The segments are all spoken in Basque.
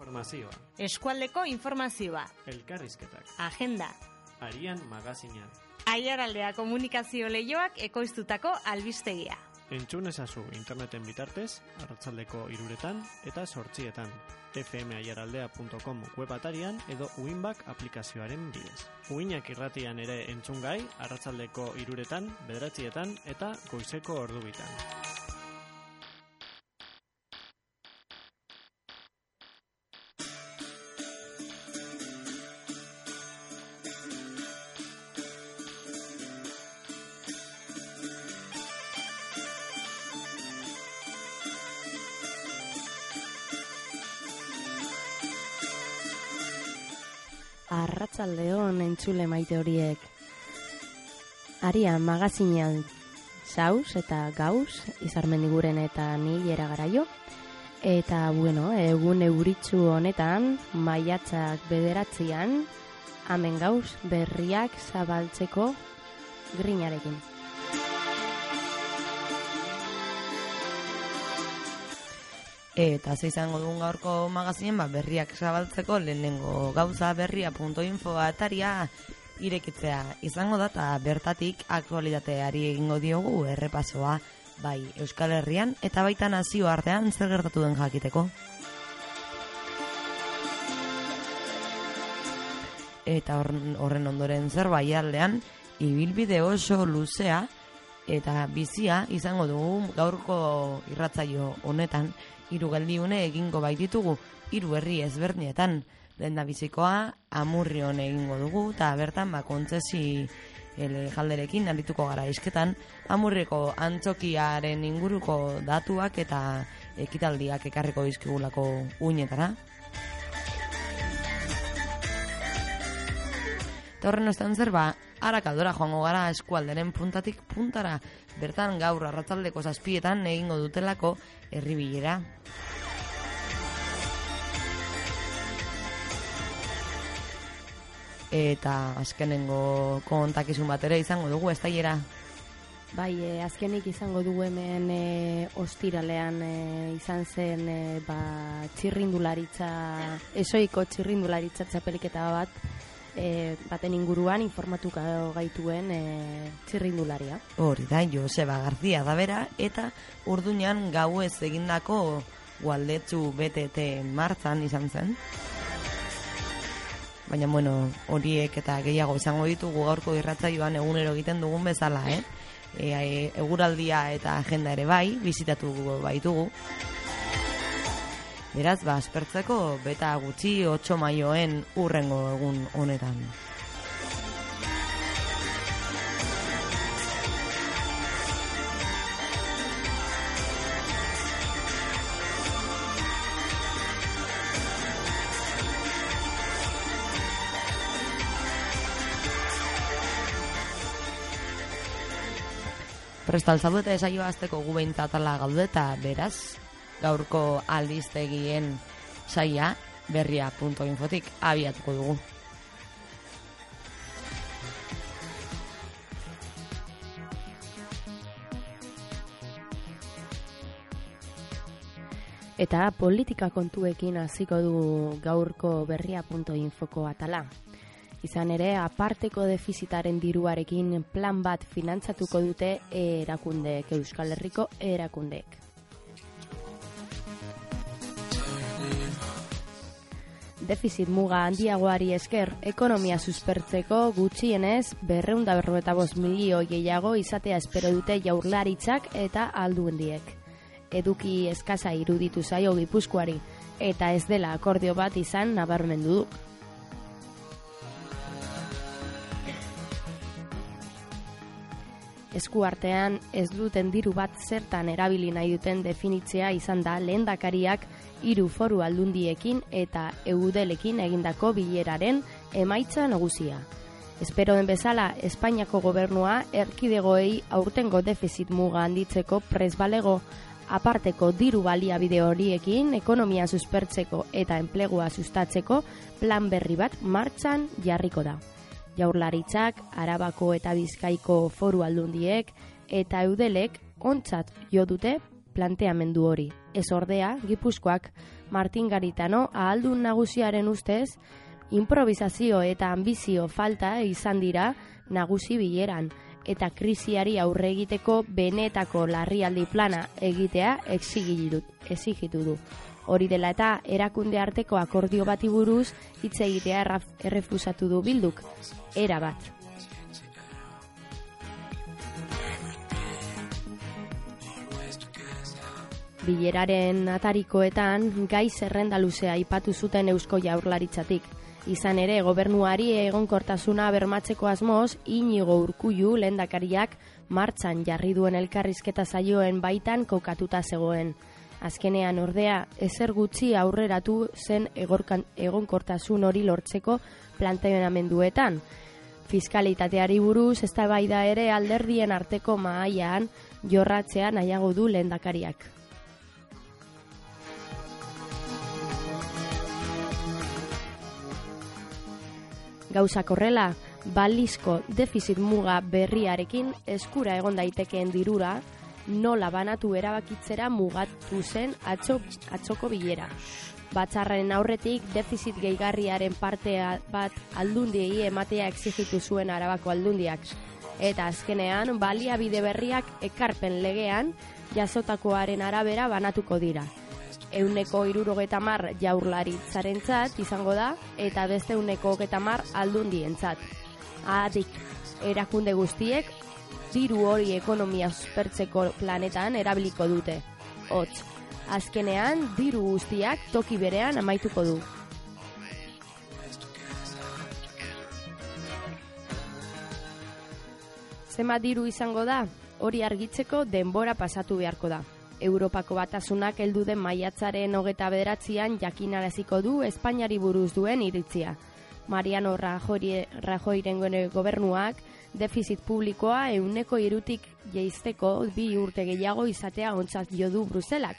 Informazioa, Eskualdeko informazioa. elkarrizketak, Agenda. arian magazina. Aiaraldea komunikazio lehioak ekoiztutako albistegia. Entzun ezazu interneten bitartez, arratzaldeko iruretan eta sortzietan. fmaiaraldea.com web atarian edo uinbak aplikazioaren bidez. Uinak irratian ere entzun gai, arratzaldeko iruretan, bederatzietan eta goizeko ordubitan. Entzule maite horiek. Aria magazinean saus eta gauz, izarmendiguren eta ni jera garaio. Eta, bueno, egun euritzu honetan, maiatzak bederatzean, hemen gauz berriak zabaltzeko grinarekin. Eta ze izango dugun gaurko magazinen ba, berriak zabaltzeko lehenengo gauza berria.info ataria irekitzea izango da eta bertatik aktualitateari egingo diogu errepasoa bai Euskal Herrian eta baita nazio artean zer gertatu den jakiteko. Eta horren, ondoren zer bai aldean ibilbide oso luzea eta bizia izango dugu gaurko irratzaio honetan hiru geldiune egingo baititugu hiru herri ezberdinetan. Lenda bizikoa amurrion egingo dugu eta bertan ba kontzesi ele jalderekin arituko gara isketan amurreko antzokiaren inguruko datuak eta ekitaldiak ekarriko dizkigulako uinetara. Eta horren ostan zer ba, arakaldora joango gara eskualderen puntatik puntara, bertan gaur arratzaldeko zazpietan egingo dutelako herribilera. Eta azkenengo kontakizun bat ere izango dugu, ez da Bai, e, azkenik izango dugu hemen e, ostiralean e, izan zen e, ba, txirrindularitza, esoiko txirrindularitza txapeliketa bat, e, baten inguruan informatuka gaituen e, txirrindularia. Hori da, Joseba Garzia da bera, eta urduñan gau ez egindako gualdetzu BTT martzan izan zen. Baina, bueno, horiek eta gehiago izango ditugu gaurko irratzaioan egunero egiten dugun bezala, eh? E, e, eguraldia eta agenda ere bai, bizitatu baitugu. Beraz, ba, aspertzeko beta gutxi 8 maioen urrengo egun honetan. Prestal zaudete esaio azteko gu behintzatala gaudeta, beraz, gaurko aldiztegien saia berria.infotik abiatuko dugu. Eta politika kontuekin hasiko dugu gaurko berria.infoko atala. Izan ere, aparteko defizitaren diruarekin plan bat finantzatuko dute erakundeek, Euskal Herriko erakundeek. Defizit muga handiagoari esker, ekonomia suspertzeko gutxienez berreunda berroeta bost milio gehiago izatea espero dute jaurlaritzak eta alduendiek. Eduki eskaza iruditu zaio gipuzkoari, eta ez dela akordio bat izan nabarmendu du. esku artean ez duten diru bat zertan erabili nahi duten definitzea izan da lehendakariak hiru foru aldundiekin eta eudelekin egindako bileraren emaitza nagusia. Espero den bezala, Espainiako gobernua erkidegoei aurtengo defizit muga handitzeko presbalego aparteko diru baliabide horiekin ekonomia suspertzeko eta enplegua sustatzeko plan berri bat martxan jarriko da jaurlaritzak, arabako eta bizkaiko foru aldundiek, eta eudelek ontzat jo dute planteamendu hori. Ez ordea, gipuzkoak Martin Garitano, ahaldun nagusiaren ustez, improvisazio eta ambizio falta izan dira nagusi bileran, eta krisiari aurre egiteko benetako larrialdi plana egitea exigitu du. Hori dela eta erakunde arteko akordio bati buruz hitz egitea errefusatu du bilduk. Era bat. Bileraren atarikoetan gai zerrenda luzea ipatu zuten Eusko Jaurlaritzatik. Izan ere, gobernuari egonkortasuna bermatzeko asmoz, inigo urkullu lendakariak martxan jarri duen elkarrizketa zaioen baitan kokatuta zegoen. Azkenean ordea, ezer gutxi aurreratu zen egorkan, egonkortasun hori lortzeko planteamenduetan. Fiskalitateari buruz, ez da ere alderdien arteko maaian jorratzea nahiago du lendakariak. Gauza korrela, balizko defizit muga berriarekin eskura egon daitekeen dirura, nola banatu erabakitzera mugatu zen atxo, atxoko bilera. Batzarraren aurretik defizit gehigarriaren partea bat aldundiei ematea exigitu zuen arabako aldundiak. Eta azkenean, baliabide berriak ekarpen legean jasotakoaren arabera banatuko dira euneko irurogeta mar jaurlaritzaren izango da, eta beste euneko hogeta mar aldundientzat. Ahatik, erakunde guztiek, diru hori ekonomia suspertzeko planetan erabiliko dute. Hots, azkenean, diru guztiak toki berean amaituko du. Zema diru izango da, hori argitzeko denbora pasatu beharko da. Europako batasunak heldu den maiatzaren hogeta bederatzean jakinaraziko du Espainiari buruz duen iritzia. Mariano Rajoy, Rajoyren gobernuak defizit publikoa euneko irutik jeizteko bi urte gehiago izatea ontzat jo du Bruselak.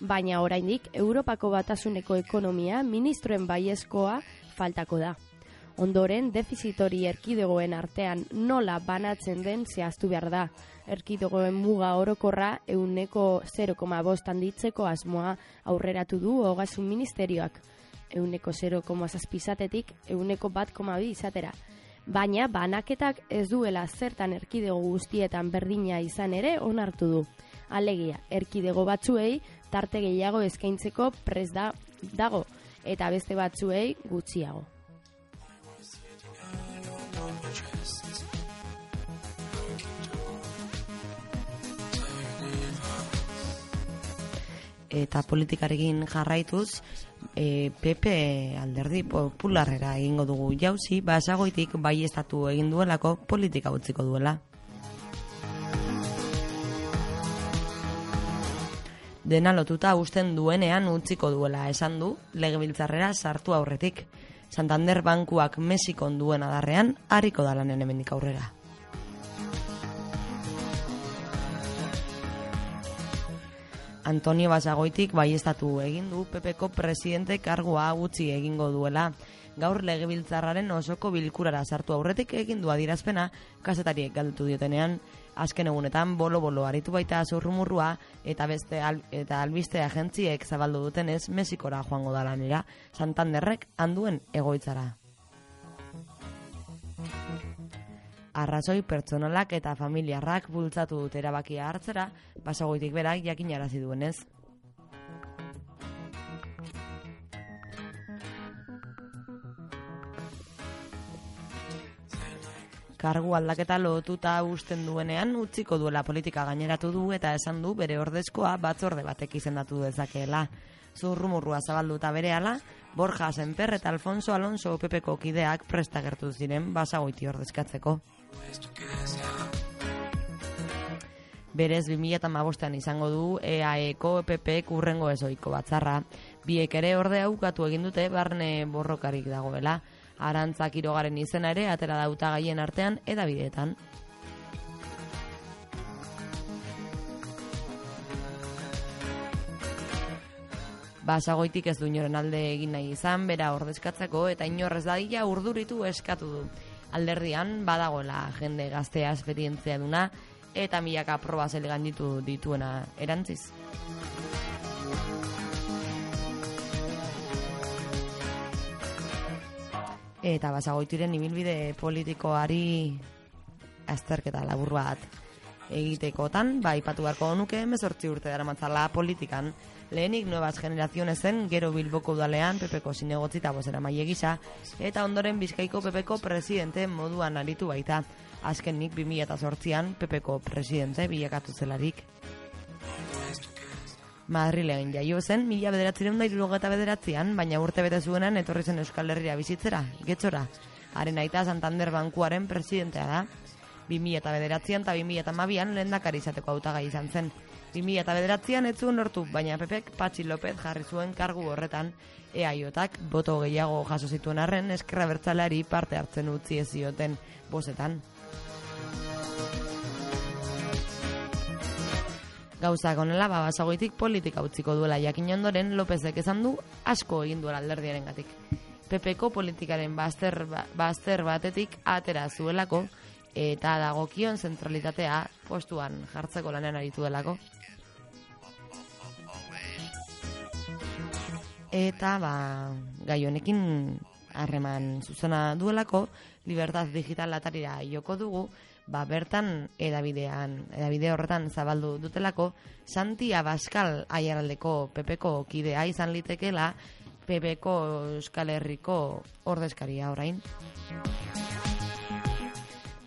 Baina oraindik Europako batasuneko ekonomia ministroen baiezkoa faltako da. Ondoren, defizitori erkidegoen artean nola banatzen den zehaztu behar da erkidogoen muga orokorra euneko 0,5 handitzeko asmoa aurreratu du ogasun ministerioak. Euneko 0,6 izatetik euneko bat bi izatera. Baina banaketak ez duela zertan erkidego guztietan berdina izan ere onartu du. Alegia, erkidego batzuei tarte gehiago eskaintzeko pres da dago eta beste batzuei gutxiago. Eta politikarekin jarraituz e, PP alderdi popularrera egingo dugu jauzi, basagoitik bai estatu egin duelako politika utziko duela. Dena lotuta usten duenean utziko duela esan du, legebiltzarrera sartu aurretik. Santander bankuak Mexikon duen adarrean, harriko dalanen hemendik aurrera. Antonio Basagoitik baiestatu egin du PPko presidente kargoa gutxi egingo duela. Gaur legebiltzarraren osoko bilkurara sartu aurretik egin du adirazpena kasetariek galdutu diotenean azken egunetan bolo-bolo aritu baita zurrumurrua eta beste eta albiste agentziek zabaldu dutenez Mexikora joango da lanera Santanderrek handuen egoitzara. Arrazoi pertsonalak eta familiarrak bultzatu dut erabakia hartzera, basagoitik berak jakin arazi duenez. Kargu aldaketa lotuta usten duenean utziko duela politika gaineratu du eta esan du bere ordezkoa batzorde batek izendatu dezakeela. Zurrumurrua zabalduta bere ala, Borja Senper eta Alfonso Alonso Pepeko kideak prestagertu ziren basagoiti ordezkatzeko. Berez, 2008an izango du EAEko PP kurrengo ezoiko batzarra. Biek ere orde aukatu egin dute barne borrokarik dagoela. Arantzak irogaren izena ere atera dauta gaien artean edabideetan. Basagoitik ez du inoren alde egin nahi izan, bera ordezkatzeko eta inorrez dadila urduritu eskatu du alderdian badagoela jende gaztea esperientzia duna eta milaka proba zelegan ditu dituena erantziz. Eta basagoitiren ibilbide politikoari azterketa labur bat egitekotan, bai patu beharko nuke, mezortzi urte dara matzala politikan, lehenik nuevas generacionesen gero bilboko udalean pepeko zinegotzi eta bozera maile gisa, eta ondoren bizkaiko pepeko presidente moduan aritu baita. Azken nik 2008an pepeko presidente bilakatu zelarik. Madrilean jaio zen, mila bederatzireun da irurogeta bederatzean, baina urte bete zuenan etorri zen Euskal Herria bizitzera, getzora. Haren aita Santander Bankuaren presidentea da. 2000 eta bederatzean eta 2000 eta mabian lehen izateko autagai izan zen. 2000 eta bederatzean ez zuen lortu, baina Pepek Patxi López jarri zuen kargu horretan eaiotak boto gehiago jaso zituen arren eskerra bertzaleari parte hartzen utzi ez zioten bosetan. Gauzak onela, ba, basagoitik politika utziko duela jakin ondoren, Lópezek esan du asko egin duela alderdiaren gatik. Pepeko politikaren bazter, ba, bazter batetik atera zuelako, eta dagokion zentralitatea postuan jartzeko lanean aritu delako. Eta, ba, gai honekin harreman zuzena duelako, Libertad Digital atarira joko dugu, ba, bertan edabidean, edabide horretan zabaldu dutelako, Santi Abascal aiaraldeko pepeko kidea izan litekela, pepeko Euskal Herriko ordezkaria orain.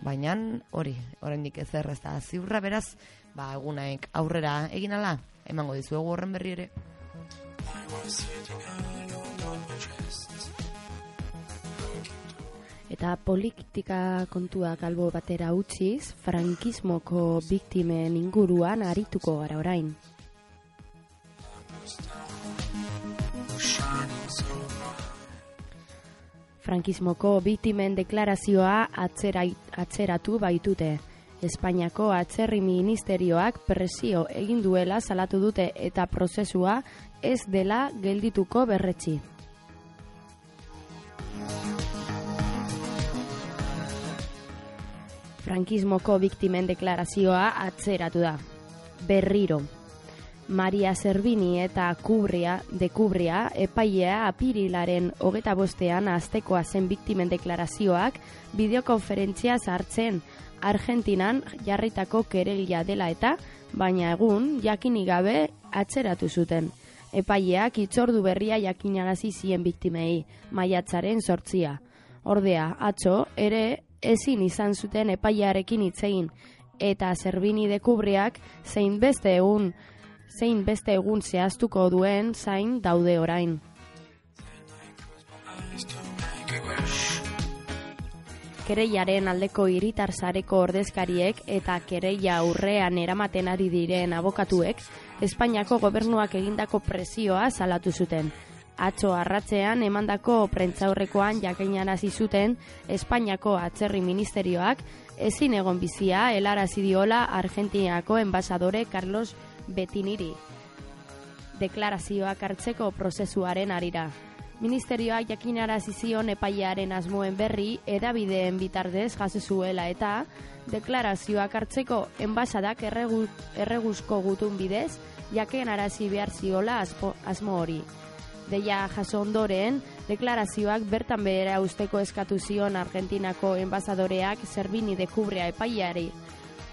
Baina hori, oraindik ez da ziurra beraz, ba, egunaek aurrera egin ala, emango dizuegu horren berri ere. Eta politika kontuak albo batera utziz, frankismoko biktimen inguruan arituko gara orain. Frankismoko biktimen deklarazioa atzera, atzeratu baitute. Espainiako atzerri ministerioak presio egin duela salatu dute eta prozesua ez dela geldituko berretsi. Frankismoko biktimen deklarazioa atzeratu da. Berriro. Maria Zerbini eta Kubria, de Kubria epailea apirilaren hogeta bostean aztekoa zen biktimen deklarazioak bideokonferentzia zartzen Argentinan jarritako keregia dela eta, baina egun jakini gabe atzeratu zuten. Epaileak itzordu berria jakinarazi zien biktimei, maiatzaren sortzia. Ordea, atzo, ere ezin izan zuten epaiarekin itzegin eta zerbini dekubriak zein beste egun zein beste egun zehaztuko duen zain daude orain. Kereiaren aldeko hiritar zareko ordezkariek eta kereia aurrean eramaten ari diren abokatuek Espainiako gobernuak egindako presioa salatu zuten atzo arratzean emandako prentzaurrekoan jakinarazi zuten Espainiako atzerri ministerioak ezin egon bizia helarazi diola Argentinako enbasadore Carlos Betiniri. Deklarazioak hartzeko prozesuaren arira. Ministerioak jakinarazi zion epailearen asmoen berri edabideen bitardez jaso zuela eta deklarazioak hartzeko enbasadak erreguzko gutun bidez jakinarazi behar ziola asmo hori deia jaso ondoren, deklarazioak bertan behera usteko eskatu zion Argentinako enbasadoreak zerbini dekubrea epaiari.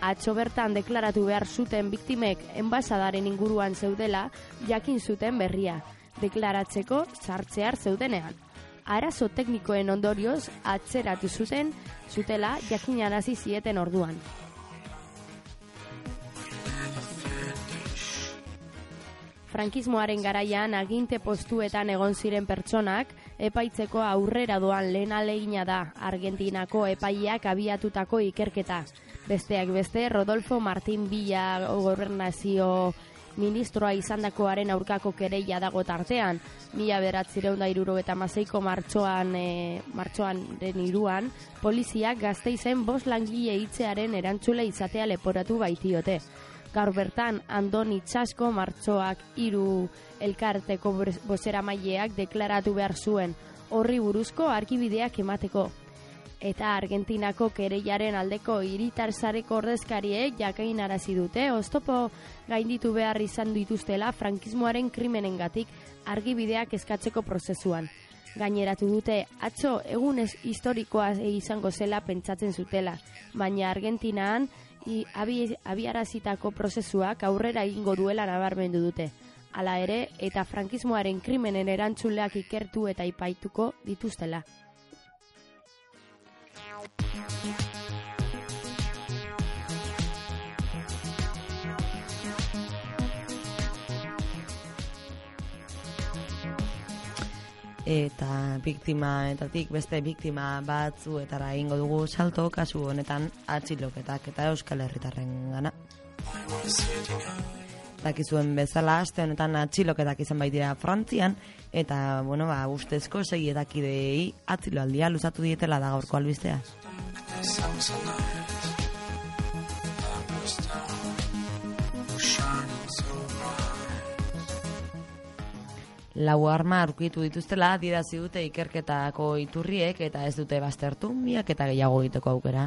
Atxo bertan deklaratu behar zuten biktimek enbasadaren inguruan zeudela, jakin zuten berria, deklaratzeko sartzear zeudenean. Arazo teknikoen ondorioz atzeratu zuten zutela jakinarazi zieten orduan. Frankismoaren garaian aginte postuetan egon ziren pertsonak epaitzeko aurrera doan lehen alegina da Argentinako epaileak abiatutako ikerketa. Besteak beste, Rodolfo Martín Villa gobernazio ministroa izandakoaren aurkako kereia dago tartean, mila beratzireun da iruro eta mazeiko martxoan, e, martxoan den iruan, poliziak gazte izen bos langile hitzearen erantzule izatea leporatu baitiote gaur bertan Andoni Txasko martxoak hiru elkarteko bozera maileak deklaratu behar zuen horri buruzko arkibideak emateko. Eta Argentinako kereiaren aldeko hiritar zareko ordezkariek jakain arazi dute, oztopo gainditu behar izan dituztela frankismoaren krimenengatik argibideak eskatzeko prozesuan. Gaineratu dute atzo egunez historikoa izango zela pentsatzen zutela, baina Argentinaan abi, abiarazitako prozesuak aurrera egingo duela nabarmendu dute. Hala ere, eta frankismoaren krimenen erantzuleak ikertu eta ipaituko dituztela. Eta biktimaetatik beste biktima batzuetara egingo dugu salto kasu honetan atxiloketak eta Euskal Herritarren gana. Dakizuen bezala, aste honetan atxiloketak izan baitira Frantzian, eta, bueno, ba, ustezko sei edakidei atxiloaldia luzatu dietela da gaurko albistea. Lau arma aurkitu dituztela adierazi dute ikerketako iturriek eta ez dute baztertu miak eta gehiago egiteko aukera.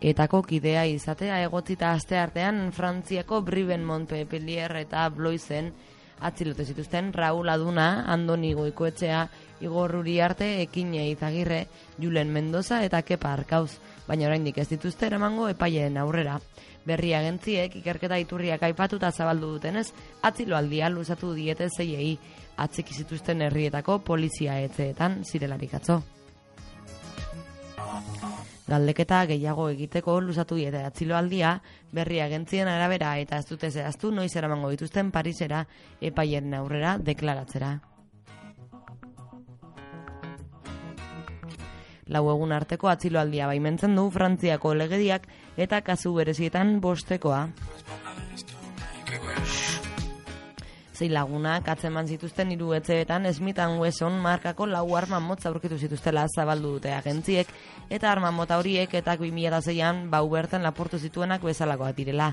Etako kidea izatea egotzita aste artean Frantziako Briben Montpellier eta Bloisen atzilote zituzten Raul Aduna, Andoni Goikoetxea, Igor Uriarte, Ekine Izagirre, Julen Mendoza eta Kepa Arkauz, baina oraindik ez dituzte eramango epaileen aurrera. Berri agentziek ikerketa iturriak aipatuta zabaldu dutenez, atziloaldia luzatu diete zeiei atziki zituzten herrietako polizia etzeetan zirelarik atzo. Galdeketa gehiago egiteko luzatu diete atziloaldia, berri agentzien arabera eta ez dute zehaztu noiz eramango dituzten Parisera epaien aurrera deklaratzera. Lau egun arteko atziloaldia baimentzen du Frantziako legediak eta kasu berezietan bostekoa. Zei lagunak atzeman zituzten hiru etxeetan Smith Wesson markako lau arma motza aurkitu zituztela zabaldu dute agentziek eta arma mota horiek eta 2006an bau berten lapurtu zituenak bezalakoak direla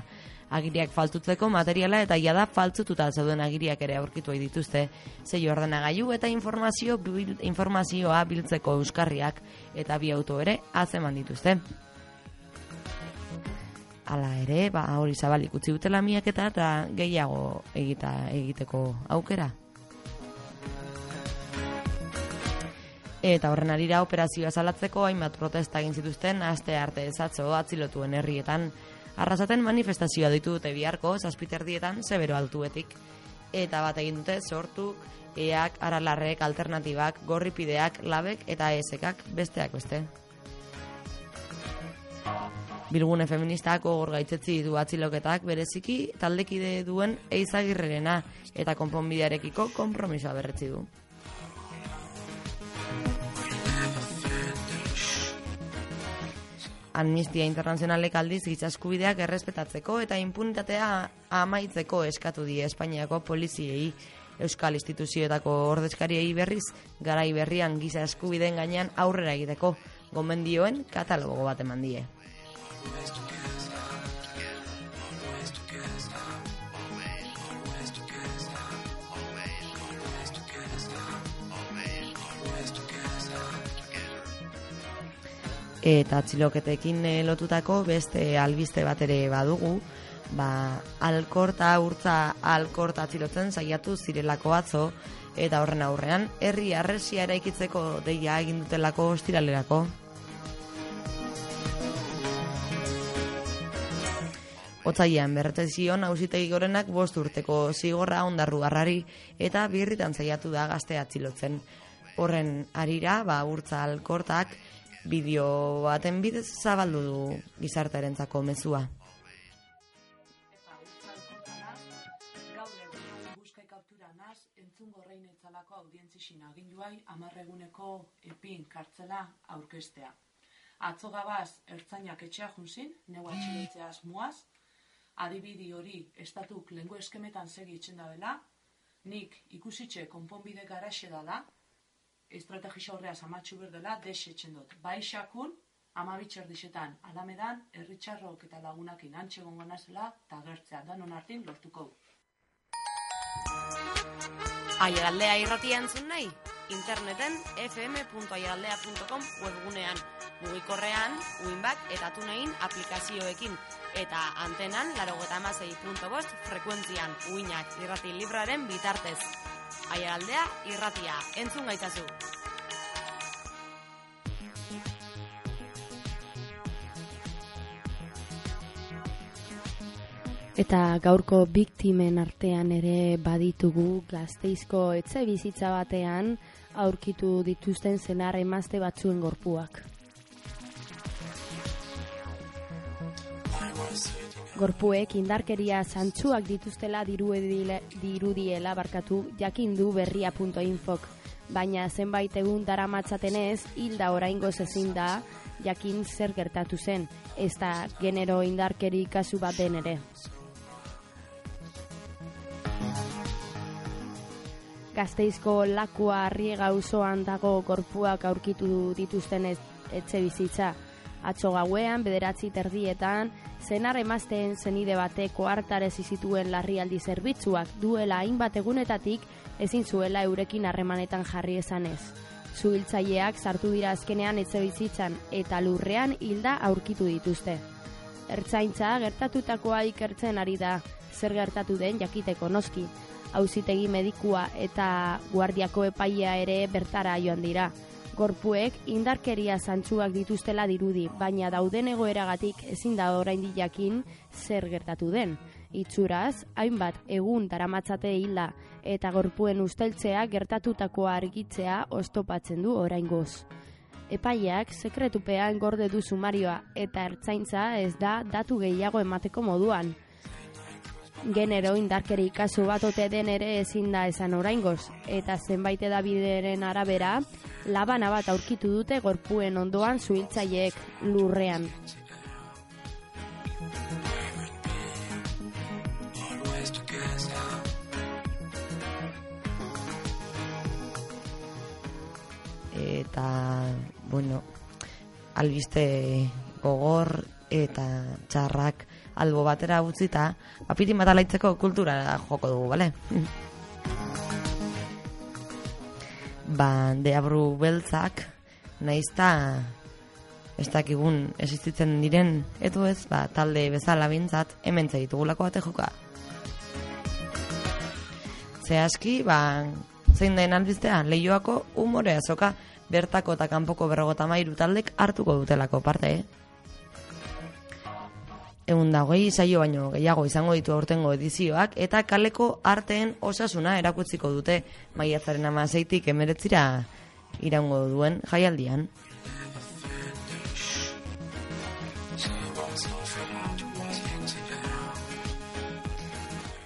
agiriak faltutzeko materiala eta jada faltzututa zeuden agiriak ere aurkitu dituzte. Zei ordenagailu eta informazio informazioa biltzeko euskarriak eta bi auto ere azeman dituzte. Hala ere, ba, hori zabalik utzi dutela miak eta, eta gehiago egita egiteko aukera. Eta horren arira operazioa salatzeko hainbat protesta egin zituzten aste arte ezatzo atzilotuen herrietan Arrasaten manifestazioa ditu dute biharko, zazpiterdietan, zebero altuetik. Eta bat egin dute sortuk, eak, aralarrek, alternatibak, gorripideak, labek eta esekak besteak beste. Bilgune feministak ogor gaitzetzi du atziloketak bereziki taldekide duen eizagirrerena eta konponbidearekiko konpromisoa berretzi du. Amnistia Internazionalek aldiz gitzaskubideak errespetatzeko eta impunitatea amaitzeko eskatu die Espainiako poliziei Euskal Instituzioetako ordezkariei berriz garai berrian giza eskubideen gainean aurrera egiteko gomendioen katalogo bat eman die. Eta atxiloketekin eh, lotutako beste albiste bat ere badugu, ba, alkorta, urtza alkorta atxilotzen saiatu zirelako atzo, eta horren aurrean, herri arresia eraikitzeko deia egin dutelako ostiralerako. Otzaian berretez zion hausitegi gorenak bost urteko zigorra ondarru garrari eta birritan zaiatu da gazte atxilotzen. Horren arira, ba, urtza alkortak, bideo baten bidez zabaldu du gizartarentzako mezua. aginduai amarreguneko epin kartzela aurkestea. Atzo gabaz ertzainak etxea junzin, neu atxiletzeaz muaz, adibidi hori estatuk lengu eskemetan segi itxenda dela, nik ikusitxe konponbide garaxe dala, estrategisa horrea amatxu berdela desetzen dut. Bai xakun, amabitxer disetan, alamedan, erritxarrok eta lagunak inantxe gongo zela, eta gertzea, danon hartin lortuko. Aiagaldea irratia entzun nahi? Interneten fm.aiagaldea.com webgunean, mugikorrean, uinbak eta tunein aplikazioekin, eta antenan, larogeta frekuentzian, uinak irrati libraren bitartez. Aiaraldea irratia, entzun gaitazu. Eta gaurko biktimen artean ere baditugu gazteizko etxe bizitza batean aurkitu dituzten zenar emazte batzuen gorpuak. Gorpuek indarkeria zantzuak dituztela dirudiela barkatu jakindu berria.infok. Baina zenbait egun dara matzatenez, hilda oraingo ezin da jakin zer gertatu zen, ez da genero indarkeri kasu bat den ere. Gazteizko lakua arriega auzoan dago gorpuak aurkitu dituzten etxe bizitza. Atzo gauean, bederatzi terdietan, zenar emazteen zenide bateko hartarez izituen larrialdi zerbitzuak duela hainbat egunetatik ezin zuela eurekin harremanetan jarri esanez. Zuhiltzaileak sartu dira azkenean etxe bizitzan eta lurrean hilda aurkitu dituzte. Ertzaintza gertatutakoa ikertzen ari da, zer gertatu den jakiteko noski. Auzitegi medikua eta guardiako epaia ere bertara joan dira. Gorpuek indarkeria zantzuak dituztela dirudi, baina dauden egoeragatik ezin da oraindik jakin zer gertatu den. Itzuraz, hainbat egun daramatzate hilda eta gorpuen usteltzea gertatutakoa argitzea oztopatzen du oraingoz. Epaileak sekretupean gorde du sumarioa eta ertzaintza ez da datu gehiago emateko moduan. Genero indarkeri kasu bat ote den ere ezin da esan oraingoz eta zenbait edabideren arabera labana bat aurkitu dute gorpuen ondoan zuhiltzaileek lurrean. Eta, bueno, albiste gogor eta txarrak albo batera utzita, apitin bat alaitzeko kultura joko dugu, bale? ba, deabru beltzak, naizta ez dakigun existitzen diren, etu ez, ba, talde bezala bintzat, hemen dugulako bate joka. Zehazki, ba, zein den albistea, lehioako umorea zoka, bertako eta kanpoko berrogota mairu taldek hartuko dutelako parte, eh? Egun da, hogei saio baino gehiago izango ditu aurtengo edizioak, eta kaleko arteen osasuna erakutziko dute maiatzaren amazeitik emeretzira iraungo duen jaialdian.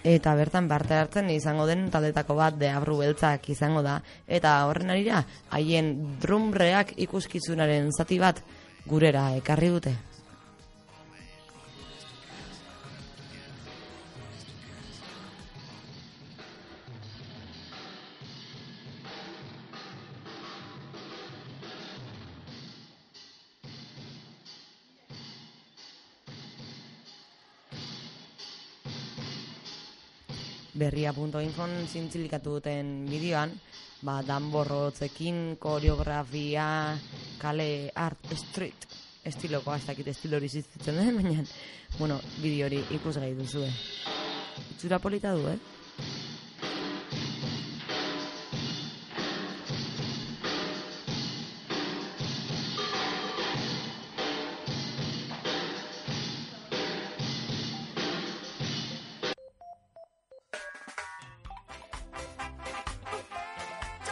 Eta bertan parte hartzen izango den taldetako bat deabru beltzak izango da. Eta horren arira, haien drumreak ikuskizunaren zati bat gurera ekarri dute. berria.infon zintzilikatu duten bideoan, ba, danborrotzekin, koreografia, kale art street, estiloko, ez dakit estilo hori ziztitzen den, baina, bueno, bideo hori ikus gai duzue. Itzura polita du, eh?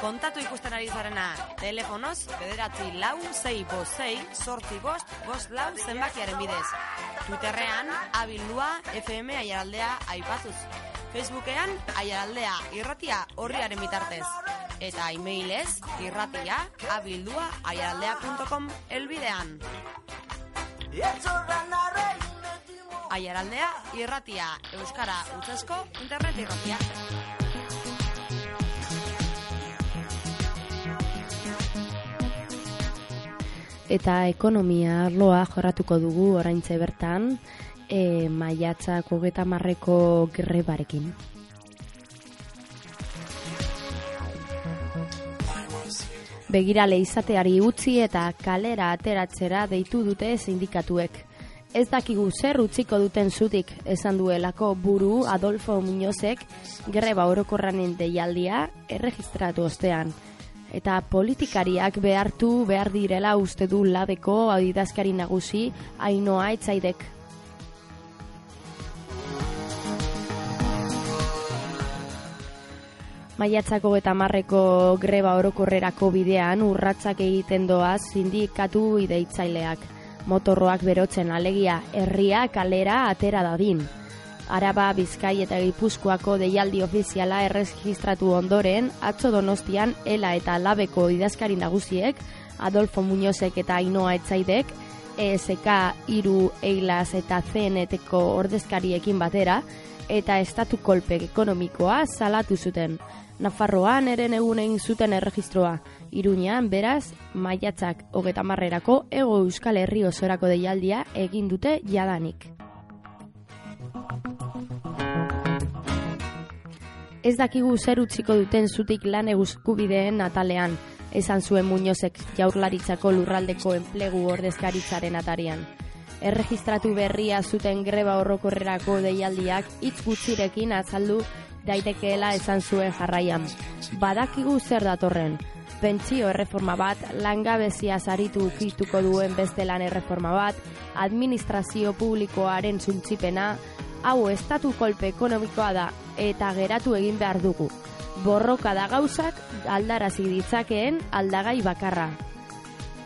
Kontatu ikusten ari zarena, telefonoz, bederatzi lau, zei, bost, zei, sortzi, bost, bost, lau, zenbakiaren bidez. Twitterrean, abildua, FM aiaraldea aipatuz. Facebookean, aiaraldea irratia horriaren bitartez. Eta e-mailez, irratia, abildua, aiaraldea.com elbidean. Aiaraldea irratia, Euskara utzesko internet irratia. Eta ekonomia arloa jorratuko dugu oraintze bertan, e, maiatzak hogeta marreko grebarekin. Begirale izateari utzi eta kalera ateratzera deitu dute sindikatuek. Ez dakigu zer utziko duten zutik esan duelako buru Adolfo Muñozek greba orokorranen deialdia erregistratu ostean. Eta politikariak behartu behar direla uste du labeko adidazkari nagusi ainoa etzaidek. Maiatzako eta marreko greba orokorrerako bidean urratzak egiten doaz sindikatu ideitzaileak. Motorroak berotzen alegia herria kalera atera dadin. Araba, Bizkai eta Gipuzkoako deialdi ofiziala erregistratu ondoren, atzo donostian Ela eta Labeko idazkari nagusiek, Adolfo Muñozek eta Ainoa Etzaidek, ESK iru Eilas eta CNT-ko ordezkariekin batera, eta estatu kolpek ekonomikoa salatu zuten. Nafarroan eren egun egin zuten erregistroa. Iruñan, beraz, maiatzak hogeta marrerako ego euskal herri osorako deialdia egin dute jadanik. Ez dakigu zer utziko duten zutik lan eguzkubideen atalean, esan zuen Muñozek jaurlaritzako lurraldeko enplegu ordezkaritzaren atarian. Erregistratu berria zuten greba horrokorrerako deialdiak hitz gutxirekin azaldu daitekeela esan zuen jarraian. Badakigu zer datorren. Pentsio erreforma bat, langabezia zaritu ukituko duen beste lan erreforma bat, administrazio publikoaren zuntzipena, hau estatu kolpe ekonomikoa da eta geratu egin behar dugu. Borroka da gauzak aldarazi ditzakeen aldagai bakarra.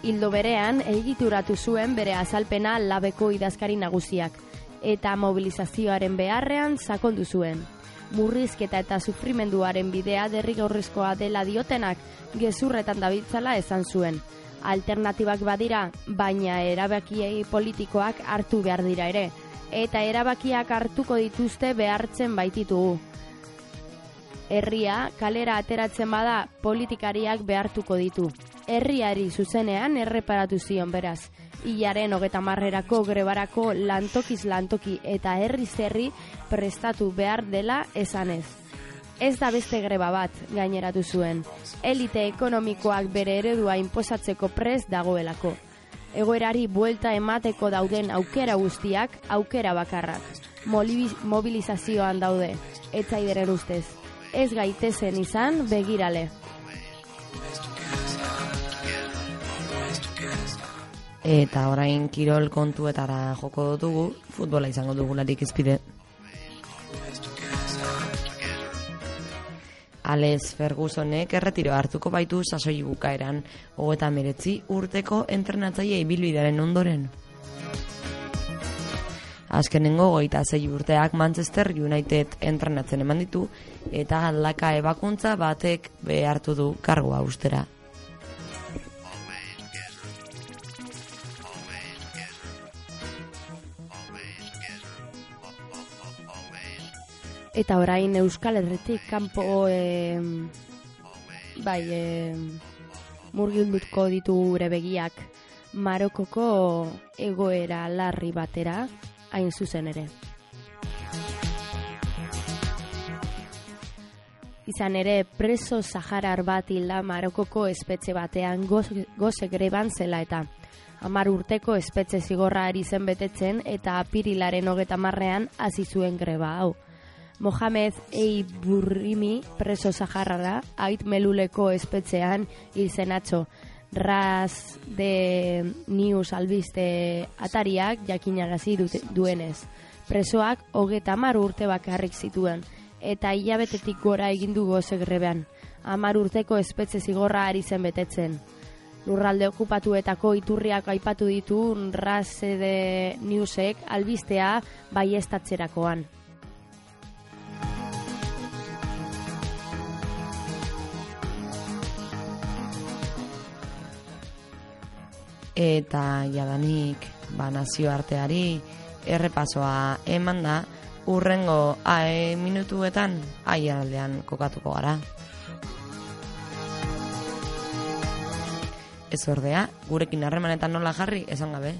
Hildo berean, egituratu zuen bere azalpena labeko idazkari nagusiak, eta mobilizazioaren beharrean sakondu zuen murrizketa eta sufrimenduaren bidea derrigorrezkoa dela diotenak gezurretan dabitzala esan zuen. Alternatibak badira, baina erabakiei politikoak hartu behar dira ere, eta erabakiak hartuko dituzte behartzen baititugu. Herria kalera ateratzen bada politikariak behartuko ditu. Herriari zuzenean erreparatu zion beraz hilaren hogeta marrerako grebarako lantokiz lantoki eta herri zerri prestatu behar dela esanez. Ez da beste greba bat, gaineratu zuen. Elite ekonomikoak bere eredua inposatzeko prez dagoelako. Egoerari buelta emateko dauden aukera guztiak, aukera bakarrak. Mobilizazioan daude, etzaideren ustez. Ez gaitezen izan, begirale. Eta orain kirol kontuetara joko dugu, futbola izango dugularik izpide. Alex Fergusonek erretiro hartuko baitu sasoi bukaeran, hogeta meretzi urteko entrenatzaile ibilbidaren ondoren. Azkenengo goita zei urteak Manchester United entrenatzen eman ditu, eta aldaka ebakuntza batek behartu du kargoa ustera. Eta orain Euskal Herretik kanpo e, bai e, murgildutko ditu gure begiak Marokoko egoera larri batera hain zuzen ere. Izan ere, preso Saharar bat hilda Marokoko espetxe batean goze greban zela eta amar urteko espetxe zigorra ari zen betetzen eta apirilaren hogeta marrean hasi zuen greba hau. Mohamed Ei Burrimi preso zaharrara, ait meluleko espetzean hil zenatxo. Raz de News albiste atariak jakinagazi duenez. Presoak hogeta mar urte bakarrik zituen, eta hilabetetik gora egindu goze grebean. Amar urteko espetze zigorra ari zen betetzen. Lurralde okupatuetako iturriak aipatu ditu Raz de Newsek albistea baiestatxerakoan. Eta jadanik ba, nazioarteari errepasoa eman da urrengo ae minutuetan aialdean kokatuko gara. Ez ordea, gurekin harremanetan nola jarri, esan gabe.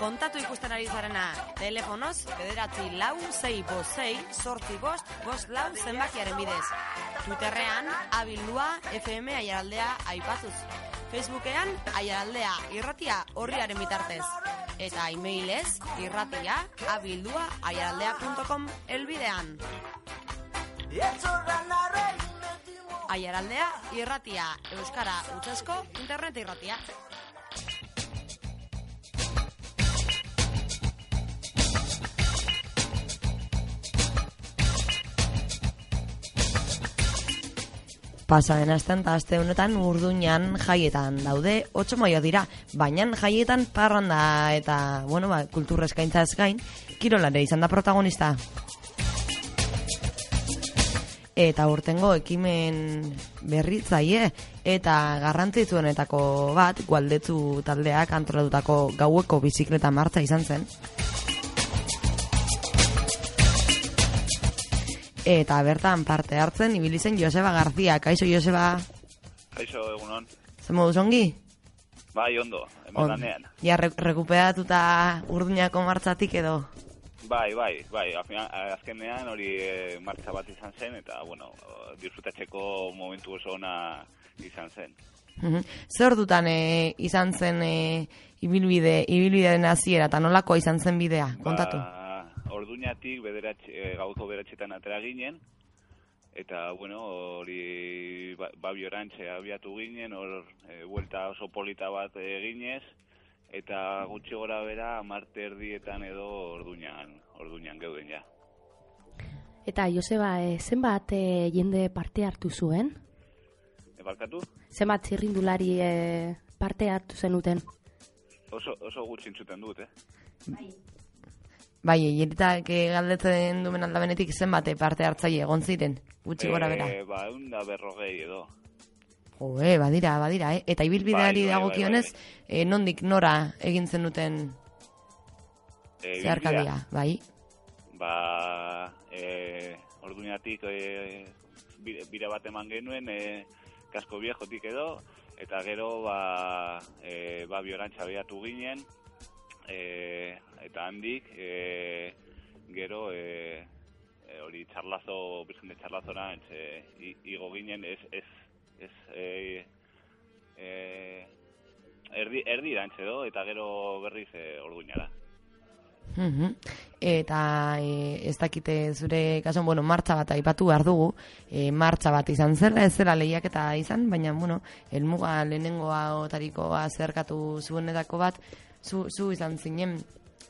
Kontatu ikusten ari zarena, telefonoz, bederatzi lau, zei, bost, zei, sortzi, bost, bost lau zenbakiaren bidez. Twitterrean, abildua FM aiaraldea aipatuz. Facebookean, aiaraldea irratia horriaren bitartez. Eta e-mailez, irratia, abildua, aiaraldea.com elbidean. Aiaraldea irratia, Euskara utzesko internet irratia. Pasaren astean eta aste honetan urduñan jaietan daude, 8 maio dira, baina jaietan parranda eta, bueno, ba, kultur eskaintza ez gain, kirolare izan da protagonista. Eta urtengo ekimen berritzaie eta garrantzitsuenetako bat, gualdetzu taldeak antolatutako gaueko bizikleta martza izan zen. Eta bertan parte hartzen, ibili zen Joseba Garzia. Kaixo, Joseba? Kaixo, egunon. Zer moduz ongi? Bai, ondo, hemen On- lanean. Ja, re rekuperatuta urduñako martzatik edo? Bai, bai, bai, azkenean hori e, martxa bat izan zen, eta, bueno, disfrutatzeko momentu oso ona izan zen. Zer dutan e, izan zen e, ibilbide, ibilbidearen hasiera eta nolakoa izan zen bidea? Kontatu. Ba, orduñatik bederatxe, e, gauko bederatxetan atera ginen, eta, bueno, hori ba, babi orantxe abiatu ginen, hor e, buelta oso polita bat eginez, eta gutxi gora bera marte erdietan edo orduñan, orduñan geuden ja. Eta Joseba, e, zenbat e, jende parte hartu zuen? E, barkatu? Zenbat zirrindulari e, parte hartu zenuten? Oso, oso gutxi entzuten dut, eh? Bai, jeritak galdetzen dumen aldabenetik zenbat e, parte hartzaile egon ziren, gutxi gora bera. Eh, ba, egun da berrogei edo. Joe, badira, badira, eh? Eta ibilbideari Bai, bai, dagokionez, eh, nondik nora egin zenuten E, zeharkadia, bai? Ba, e, orduñatik e, bire, bat eman genuen, e, kasko viejotik edo, eta gero, ba, e, ba biorantxa behiatu ginen, e, eta handik, e, gero, e, hori txarlazo, Virgen de Txarlazora, e, igo ginen, ez, ez, ez, e, e, erdi, erdi edo, eta gero berriz e, orduñara. Mhm. Eta e, ez dakite zure kasuan, bueno, martxa bat aipatu behar dugu, e, martxa bat izan zela, ez zela lehiaketa izan, baina, bueno, elmuga lehenengoa otarikoa zerkatu zuenetako bat, zu, zu izan zinen,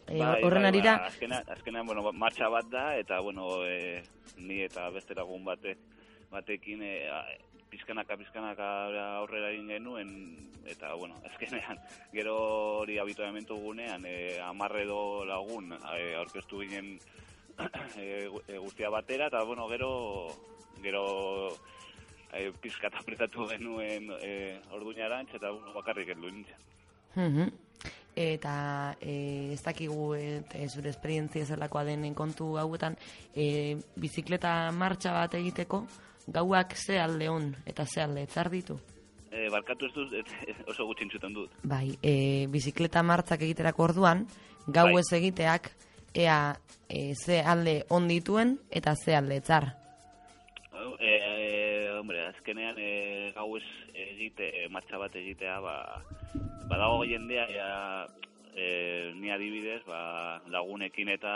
e, Bai, horren bai, arira, ba, azkena, azkenean, bueno, ba- martxa bat da, eta, bueno, e, ni eta beste lagun bate, batekin, e, a, pizkanaka, pizkanaka aurrera egin genuen, eta, bueno, azkenean, gero hori habituamentu gunean, e, amarredo lagun, e, aurkeztu ginen e, gu- guztia batera, eta, bueno, gero, gero, e, pizkat apretatu genuen e, orduñarantz, eta, bueno, bakarrik heldu nintzen. Mhm. Eta e, ez dakigu e, zure esperientzia zelakoa den kontu gauetan, e, bizikleta martxa bat egiteko, gauak ze alde on eta ze alde etzar ditu. E, barkatu ez dut, et, oso gutxi entzuten dut. Bai, e, bizikleta martzak egiterako orduan, gau Bai. ez egiteak, ea e, ze alde on dituen eta ze alde etzar. Hombre, azkenean e, gau ez egite, e, martxa bat egitea, ba, badago jendea, ja, e, ni adibidez, ba, lagunekin eta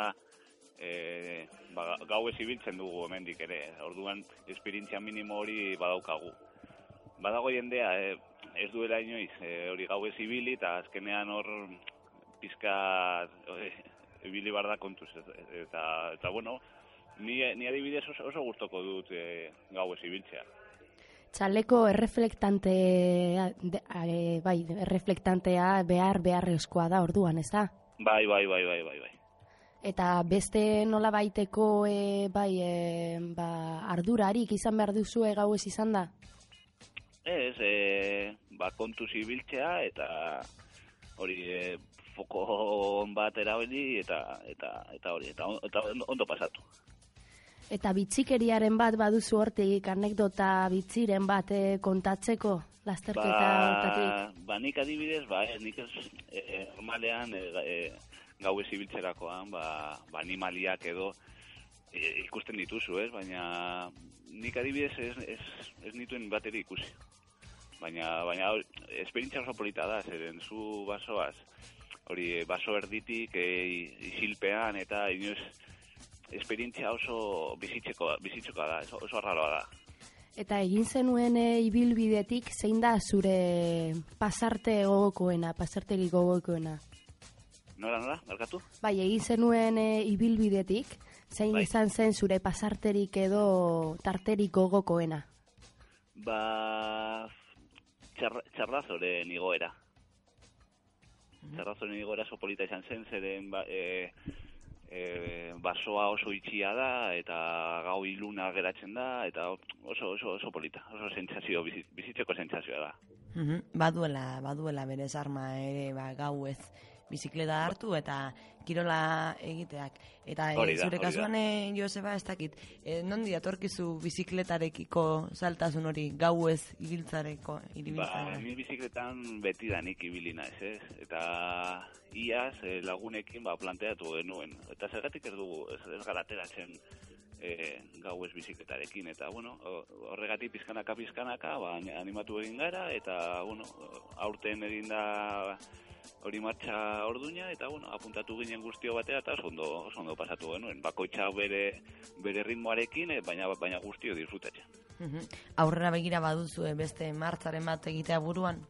e, ba, gau ez ibiltzen dugu hemendik ere. Orduan, esperientzia minimo hori badaukagu. Badago jendea, e, ez duela inoiz, e, hori gau ez ibili, eta azkenean hor pizka e, ibili bar da kontuz. Eta, eta bueno, ni, ni adibidez oso, oso gustoko dut e, gau ez ibiltzea. Txaleko erreflektantea, de, e, bai, erreflektantea behar beharrezkoa da orduan, ez da? Bai, bai, bai, bai, bai, bai. Eta beste nola baiteko e, bai, e, ba, ardurarik izan behar duzu gau ez izan da? Ez, e, ba, kontuz ibiltzea eta hori e, foko on bat erabili eta eta eta hori eta, on- eta ondo pasatu. Eta bitxikeriaren bat baduzu hortik anekdota bitziren bat e, kontatzeko lasterketa hortatik. Ba, ba nik adibidez, ba, ez, nik ez, e, normalean, e, ga- e, gau ez ibiltzerakoan, ba, ba animaliak edo e, ikusten dituzu, ez? Baina nik adibidez ez, ez, ez nituen bateri ikusi. Baina, baina esperientzia oso polita da, zeren zu basoaz, hori baso erditik e, isilpean eta inoz esperientzia oso bizitzeko, bizitzeko da, oso, oso arraroa da. Eta egin zenuen e, ibilbidetik zein da zure pasarte gogokoena, pasarterik gogokoena? Nora, nora, barkatu? Bai, egin zenuen e, ibilbidetik zein Bai. izan zen zure pasarterik edo tarterik gogokoena? Ba, txar, txarrazoren igoera. Txarrazoren igoera oso polita izan zen, zeren ba, e, e, basoa oso itxia da, eta gau iluna geratzen da, eta oso, oso, oso polita, oso sentsazio, bizi- bizitzeko sentsazioa da. Mhm, Baduela, baduela berez arma ere, ba, gau ez bizikleta hartu eta kirola egiteak. Eta e, zure kasuan, e, Joseba, ez dakit, e, nondi datorkizu bizikletarekiko saltasun hori gau ez ibiltzareko, Ba, iribiltzareko? ni bizikletan beti danik ibili naiz, ez? Eta iaz eh, lagunekin ba, planteatu genuen. Eta zergatik ez dugu, ez, ez gara ateratzen e, gau ez bizikletarekin. Eta, bueno, ho- horregatik pizkanaka pizkanaka, ba, animatu egin gara, eta, bueno, aurten egin da hori martxa orduña, eta, bueno, apuntatu ginen guztio batera, eta ondo, ondo pasatu genuen. Bakoitza bere, bere ritmoarekin, eh, baina, baina guztio disfrutatzen. Mhm. Aurrera begira baduzu beste martzaren bat egitea buruan?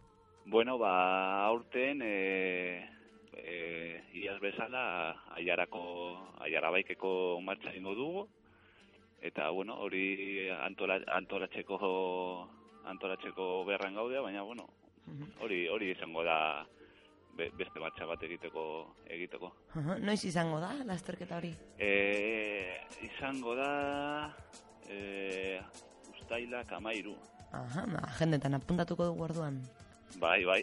Bueno, ba, aurten, e, e, iaz bezala, aiarako, aiarabaikeko martxa ingo dugu, eta, bueno, hori antola, antolatzeko, antolatzeko beharren gaudea, baina, bueno, Mhm. hori, hori izango da be, beste martxa bat egiteko, egiteko. Aha, Noiz izango da, lasterketa hori? E, izango da, e, ustailak amairu, Aha, ba, agendetan apuntatuko dugu orduan. bai, bai.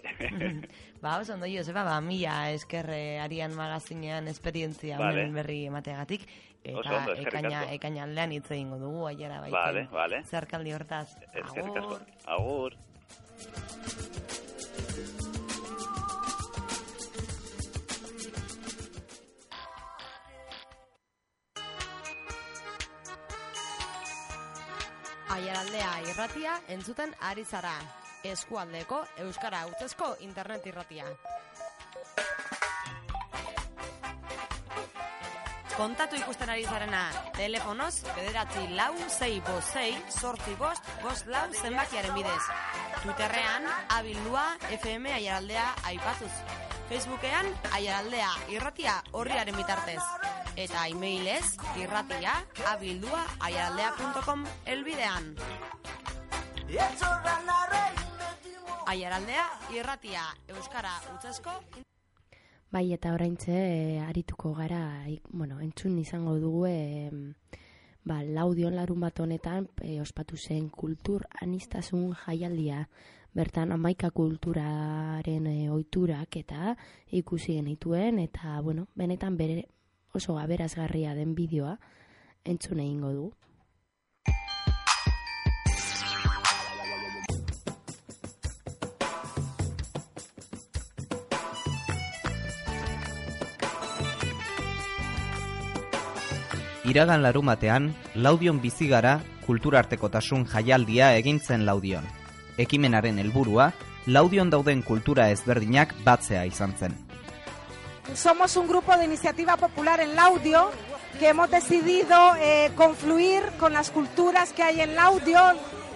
ba, oso ondo, Joseba, ba, mila eskerre arian magazinean esperientzia Vale. berri emateagatik. Eta Oso ondo, ekaina, ekaina aldean hitz egingo dugu, aiara baiken. Vale, vale. Zerkaldi hortaz. Eskerrik asko. Agur. Aiaraldea irratia entzuten ari zara. Eskualdeko Euskara Hautzezko Internet irratia. Kontatu ikusten ari zarena, telefonoz, bederatzi lau, zei bost, zei, sortzi bost, bost lau zenbakiaren bidez. Twitterrean, abildua FM aiaraldea aipatuz. Facebookean, aiaraldea irratia horriaren bitartez. Eta e-mailez, irratia, abildua, aiaraldea.com elbidean. Aiaraldea irratia, Euskara utzesko Bai, eta oraintze e, arituko gara, ik, bueno, entzun izango dugu e, ba, laudion larun bat honetan e, ospatu zen kultur anistasun jaialdia. Bertan amaika kulturaren e, oiturak eta ikusi genituen eta, bueno, benetan bere oso aberazgarria den bideoa entzun egingo du. Iragan larumatean, Laudion bizigara kulturartekotasun jaialdia egintzen Laudion. Ekimenaren helburua, Laudion dauden kultura ezberdinak batzea izan zen. Somos un grupo de iniciativa popular en Laudio que hemos decidido eh, confluir con las culturas que hay en Laudio,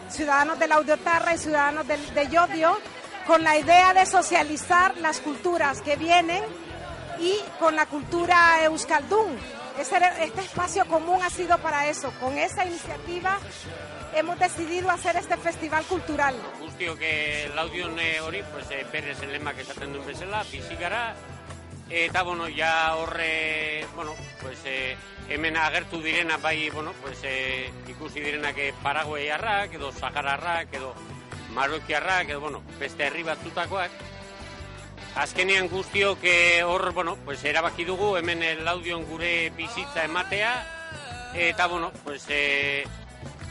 ciudadanos de Laudiotarra y ciudadanos de, Yodio, con la idea de socializar las culturas que vienen y con la cultura euskaldún. Ese era- Este espacio común ha sido para eso. Con esa iniciativa hemos decidido hacer este festival cultural. guztiok laudion hori, pues, eh, berez elemak esaten duen bezala, bizi gara, eta, bueno, ja horre, bueno, pues, eh, hemen agertu direna, bai, bueno, pues, eh, ikusi direnak eh, paraguaiarrak, edo sahararrak, edo marokiarrak, edo, bueno, beste herri batzutakoak, Azkenean guztiok hor, bueno, pues erabaki dugu hemen laudion gure bizitza ematea, eta, bueno, pues, eh,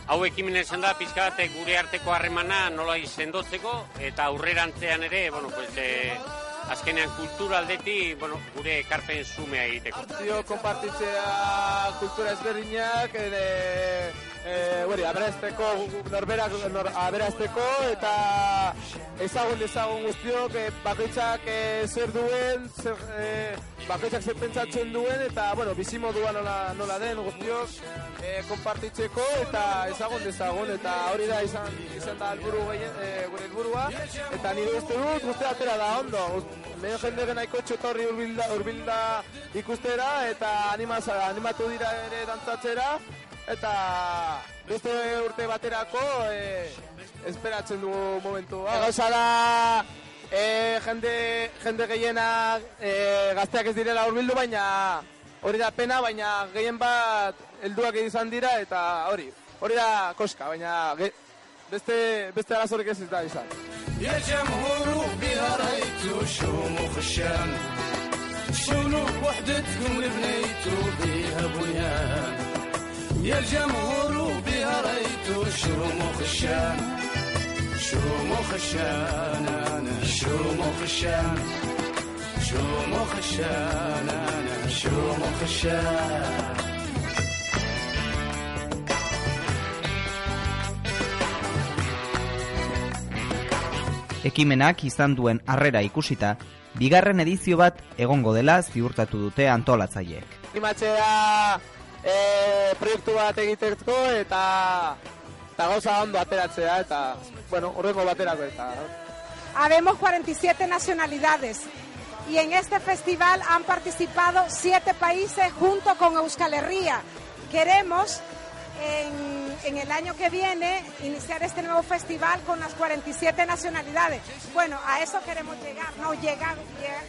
hau ekimen esan da pizka gure arteko harremana nola sendotzeko eta aurrerantzean ere bueno pues e, azkenean kultura aldeti, bueno, gure ekarpen zumea egiteko. Dio, kompartitzea kultura ezberdinak, ere, e, bueno, aberazteko, norberak nor, aberazteko, eta ezagun ezagun guztiok, e, bakoitzak e, zer duen, zer, e, bakoitzak zer pentsatzen duen, eta, bueno, bizimodua nola, nola den guztiok, e, kompartitzeko, eta ezagun ezagun, eta hori da izan, izan da alburu gehien, e, gure helburua, eta nire uste dut, guzti atera da ondo, Medio jende nahiko txotorri urbilda, urbilda ikustera eta animaz, animatu dira ere dantzatzera eta beste urte baterako e, esperatzen dugu momentu. Gauza da e, jende, jende gehienak e, gazteak ez direla urbildu baina hori da pena baina gehien bat helduak izan dira eta hori hori da koska baina ge, beste, beste arazorik ez da izan. يا جمهور بها رأيتو شموخ الشام شنو وحدتكم بنيتو بها بنيان يا جمهور بها رأيتو شموخ الشام شموخ الشام أنا شموخ الشام شموخ الشام أنا شموخ الشام Ekimenak izan duen harrera ikusita, bigarren edizio bat egongo dela ziurtatu dute antolatzaileek. Animatzea E, proiektu bat egiteko eta eta gauza ondo ateratzea eta bueno, horrengo baterako eta Habemos 47 nacionalidades y en este festival han participado siete países junto con Euskal Herria. Queremos en, el año que viene iniciar este nuevo festival con las 47 nacionalidades. Bueno, a eso queremos llegar, no llegar,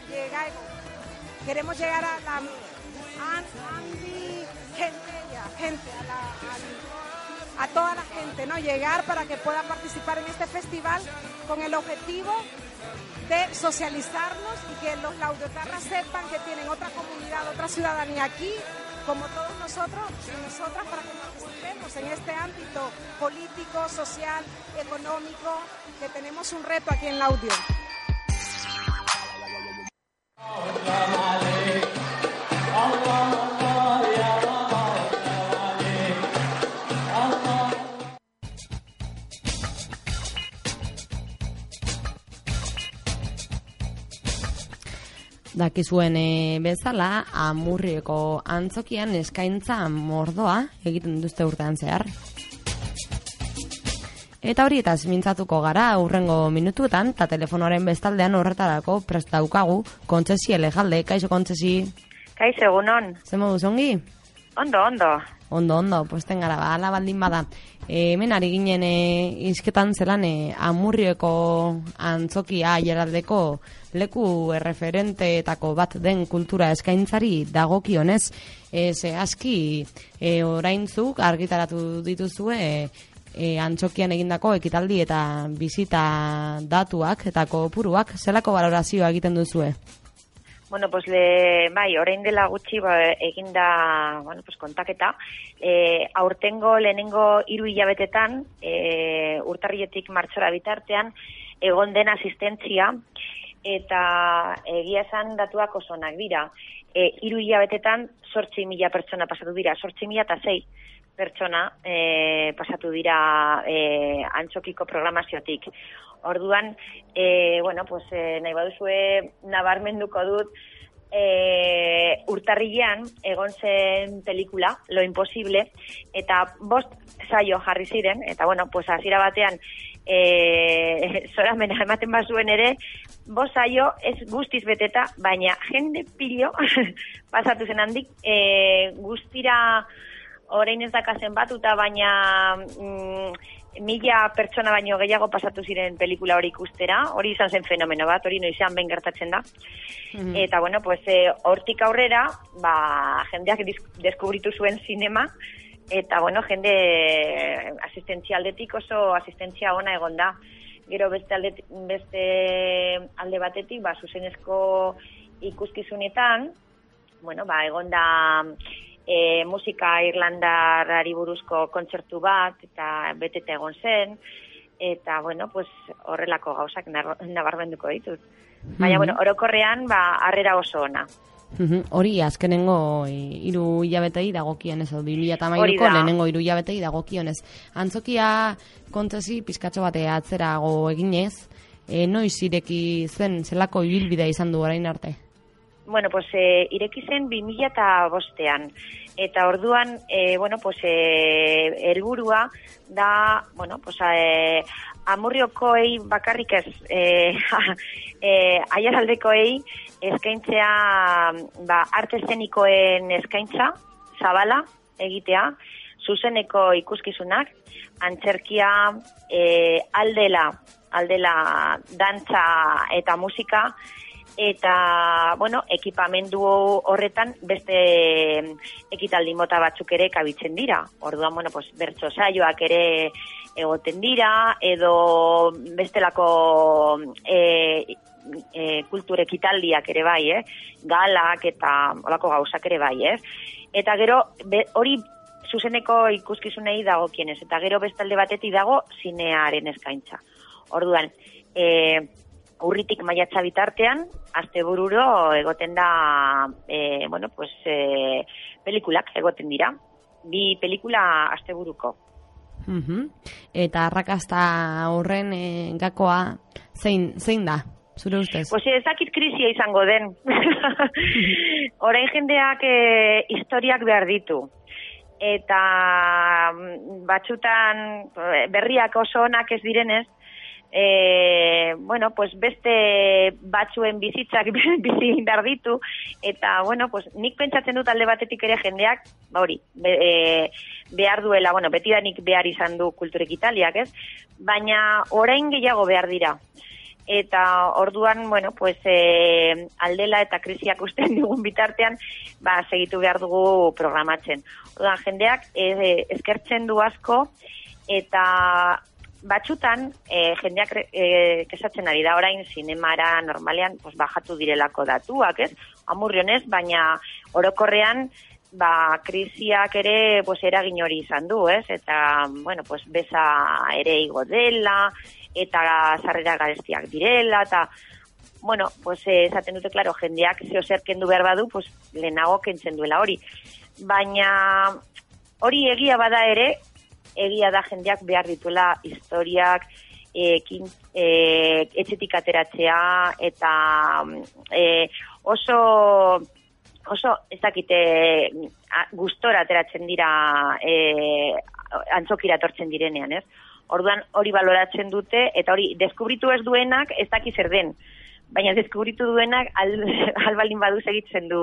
llegar, queremos llegar a la Andy, gente, ya, gente, a, a, a, toda la gente, ¿no? Llegar para que pueda participar en este festival con el objetivo de socializarnos y que los laudiotarras sepan que tienen otra comunidad, otra ciudadanía aquí como todos nosotros y nosotras para que participemos en este ámbito político, social, económico, que tenemos un reto aquí en la audio. Dakizuen e, bezala amurrieko antzokian eskaintza mordoa egiten duzte urtean zehar. Eta hori eta mintzatuko gara aurrengo minutuetan eta telefonoaren bestaldean horretarako prestaukagu kontsesi elejalde, kaixo kontsesi? Kaixo, egunon. Zer modu zongi? Ondo, ondo. Ondo, ondo, pues gara, ba, ala baldin bada. E, hemen ari ginen e, izketan zelan e, amurrieko antzokia aieraldeko leku erreferenteetako bat den kultura eskaintzari dagokionez e, ze aski e, oraintzuk argitaratu dituzue e, antzokian egindako ekitaldi eta bizita datuak eta kopuruak zelako valorazioa egiten duzue? Bueno, pues le, bai, orain dela gutxi ba, eginda, bueno, pues kontaketa, e, aurtengo lehenengo hiru hilabetetan, e, urtarrietik martxora bitartean, egon den asistentzia, eta egia esan datuak osonak dira. E, hiru hilabetetan, sortzi mila pertsona pasatu dira, sortzi mila eta zei pertsona e, pasatu dira e, antxokiko programaziotik. Orduan, e, bueno, pues, e, nahi baduzue nabarmenduko dut, e, urtarrilean egon zen pelikula, Lo Imposible, eta bost saio jarri ziren, eta bueno, pues, azira batean, e, zora mena ematen bazuen ere, bost saio ez guztiz beteta, baina jende pilo pasatu zen handik, e, guztira orain ez dakazen batuta, baina mm, mila pertsona baino gehiago pasatu ziren pelikula hori ikustera, hori izan zen fenomeno bat, hori noizean ben gertatzen da. Mm Eta, bueno, pues, e, hortik aurrera, ba, jendeak deskubritu zuen sinema, eta, bueno, jende asistentzia aldetik oso asistentzia ona egon da. Gero beste alde, beste alde batetik, ba, zuzenezko ikuskizunetan, bueno, ba, egon da e, musika irlandarari buruzko kontzertu bat eta betete egon zen eta bueno, pues horrelako gauzak nabarmenduko ditut. Baina, Mhm. bueno, orokorrean, ba, harrera oso ona. Mhm, Hori azkenengo i- hiru hilabetei dagokionez, o 2013ko Hori da. lehenengo hiru hilabetei dagokionez. Antzokia kontesi pizkatxo bate atzerago eginez, e, noiz ireki zen zelako ibilbidea izan du orain arte? Bueno, pues eh, ireki zen 2000 eta orduan, eh, bueno, pues eh, helburua da, bueno, pues eh, amurriokoei bakarrik ez, eh, eh, aiaraldekoei eskaintzea, ba, arte eszenikoen eskaintza, zabala, egitea, zuzeneko ikuskizunak, antzerkia, eh, aldela, aldela dantza eta musika, eta, bueno, ekipamendu horretan beste ekitaldi mota batzuk ere kabitzen dira. Orduan, bueno, pues, bertso saioak ere egoten dira, edo bestelako e, e, kultur ekitaldiak ere bai, eh? galak eta olako gauzak ere bai, eh? Eta gero, hori zuzeneko ikuskizunei dago kienez, eta gero bestalde batetik dago zinearen eskaintza. Orduan, e, urritik maiatza bitartean, astebururo egoten da, e, bueno, pues, e, pelikulak egoten dira. Bi pelikula asteburuko. Mhm. Eta arrakasta horren e, gakoa zein, zein da, zure ustez? Pues ez dakit krisia izango den. Orain jendeak e, historiak behar ditu. Eta mm, batzutan eh, berriak oso onak ez direnez, e, bueno, pues beste batzuen bizitzak bizi behar ditu, eta, bueno, pues nik pentsatzen dut alde batetik ere jendeak, ba hori, be, e, behar duela, bueno, betidanik behar izan du kulturek italiak, ez? Baina orain gehiago behar dira. Eta orduan, bueno, pues e, aldela eta krisiak usten dugun bitartean, ba, segitu behar dugu programatzen. Orduan, jendeak e, eskertzen du asko, eta batxutan e, jendeak e, kesatzen ari da orain zinemara normalean pues, bajatu direlako datuak, ez? Amurrionez, baina orokorrean ba, krisiak ere pues, eragin hori izan du, ez? Eta, bueno, pues, beza ere igo dela, eta sarrera garestiak direla, eta, bueno, pues, eh, esaten dute, klaro, jendeak zeo zer kendu behar badu, pues, lehenago kentzen duela hori. Baina hori egia bada ere, egia da jendeak behar dituela historiak, ekin, e, etxetik ateratzea, eta e, oso oso ez dakite gustora ateratzen dira e, antzokira etortzen direnean, ez? Orduan hori baloratzen dute eta hori deskubritu ez duenak ez daki zer den. Baina deskubritu duenak al, albalin badu segitzen du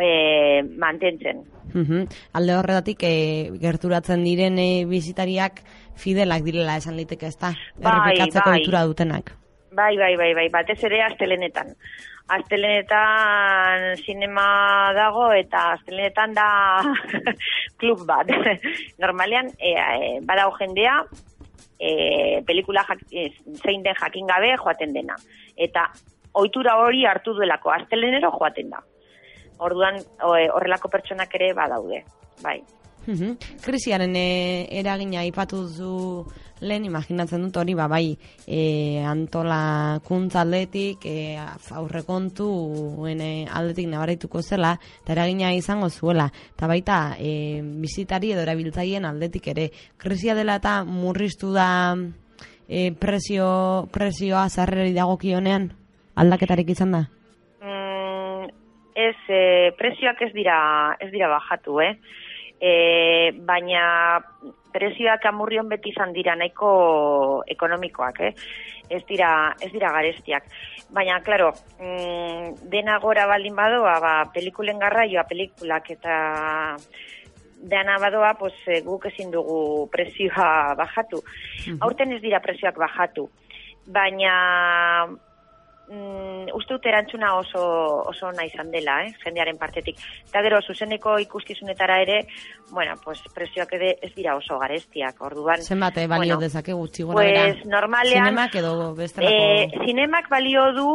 e, mantentzen. Mhm. Alde horretatik e, gerturatzen diren e, bizitariak fidelak direla esan liteke ez da? Bai, Errepikatzeko bai. dutenak. Bai, bai, bai, bai, batez ere astelenetan. Astelenetan sinema dago eta astelenetan da klub bat. Normalean, e, e, badago jendea, e, pelikula jak, e, zein den jakin gabe joaten dena. Eta ohitura hori hartu duelako, astelenero joaten da. Orduan, horrelako pertsonak ere badaude, bai. Krisiaren e, eragina aipatu duzu lehen imaginatzen dut hori ba bai e, antolakuntza aldetik e, aurrekontuen aldetik nabarituko zela eta eragina izango zuela. Eta baita e, bizitari edo erabiltzaileen aldetik ere. Krisia dela eta murriztu da e, presio, presioa zarreri dagokionean? Aldaketarik izan da? Mm, ez, e, prezioak ez dira, ez dira bajatu, eh? E, baina prezioak amurrion beti izan dira nahiko ekonomikoak, eh? Ez dira, ez dira garestiak. Baina, claro, mm, dena gora baldin badoa, ba, pelikulen garraioa, pelikulak eta dena badoa, pues, eh, guk ezin dugu prezioa bajatu. Aurten ez dira prezioak bajatu. Baina mm, uste dut erantzuna oso, oso ona izan dela, eh, jendearen partetik. Eta gero, zuzeneko ikuskizunetara ere, bueno, pues, prezioak ere ez dira oso garestiak, orduan. zenbat eh, balio bueno, dezake gutxi gora bera? Pues, normalean, Zinemak edo bestelako... eh, zinemak balio du,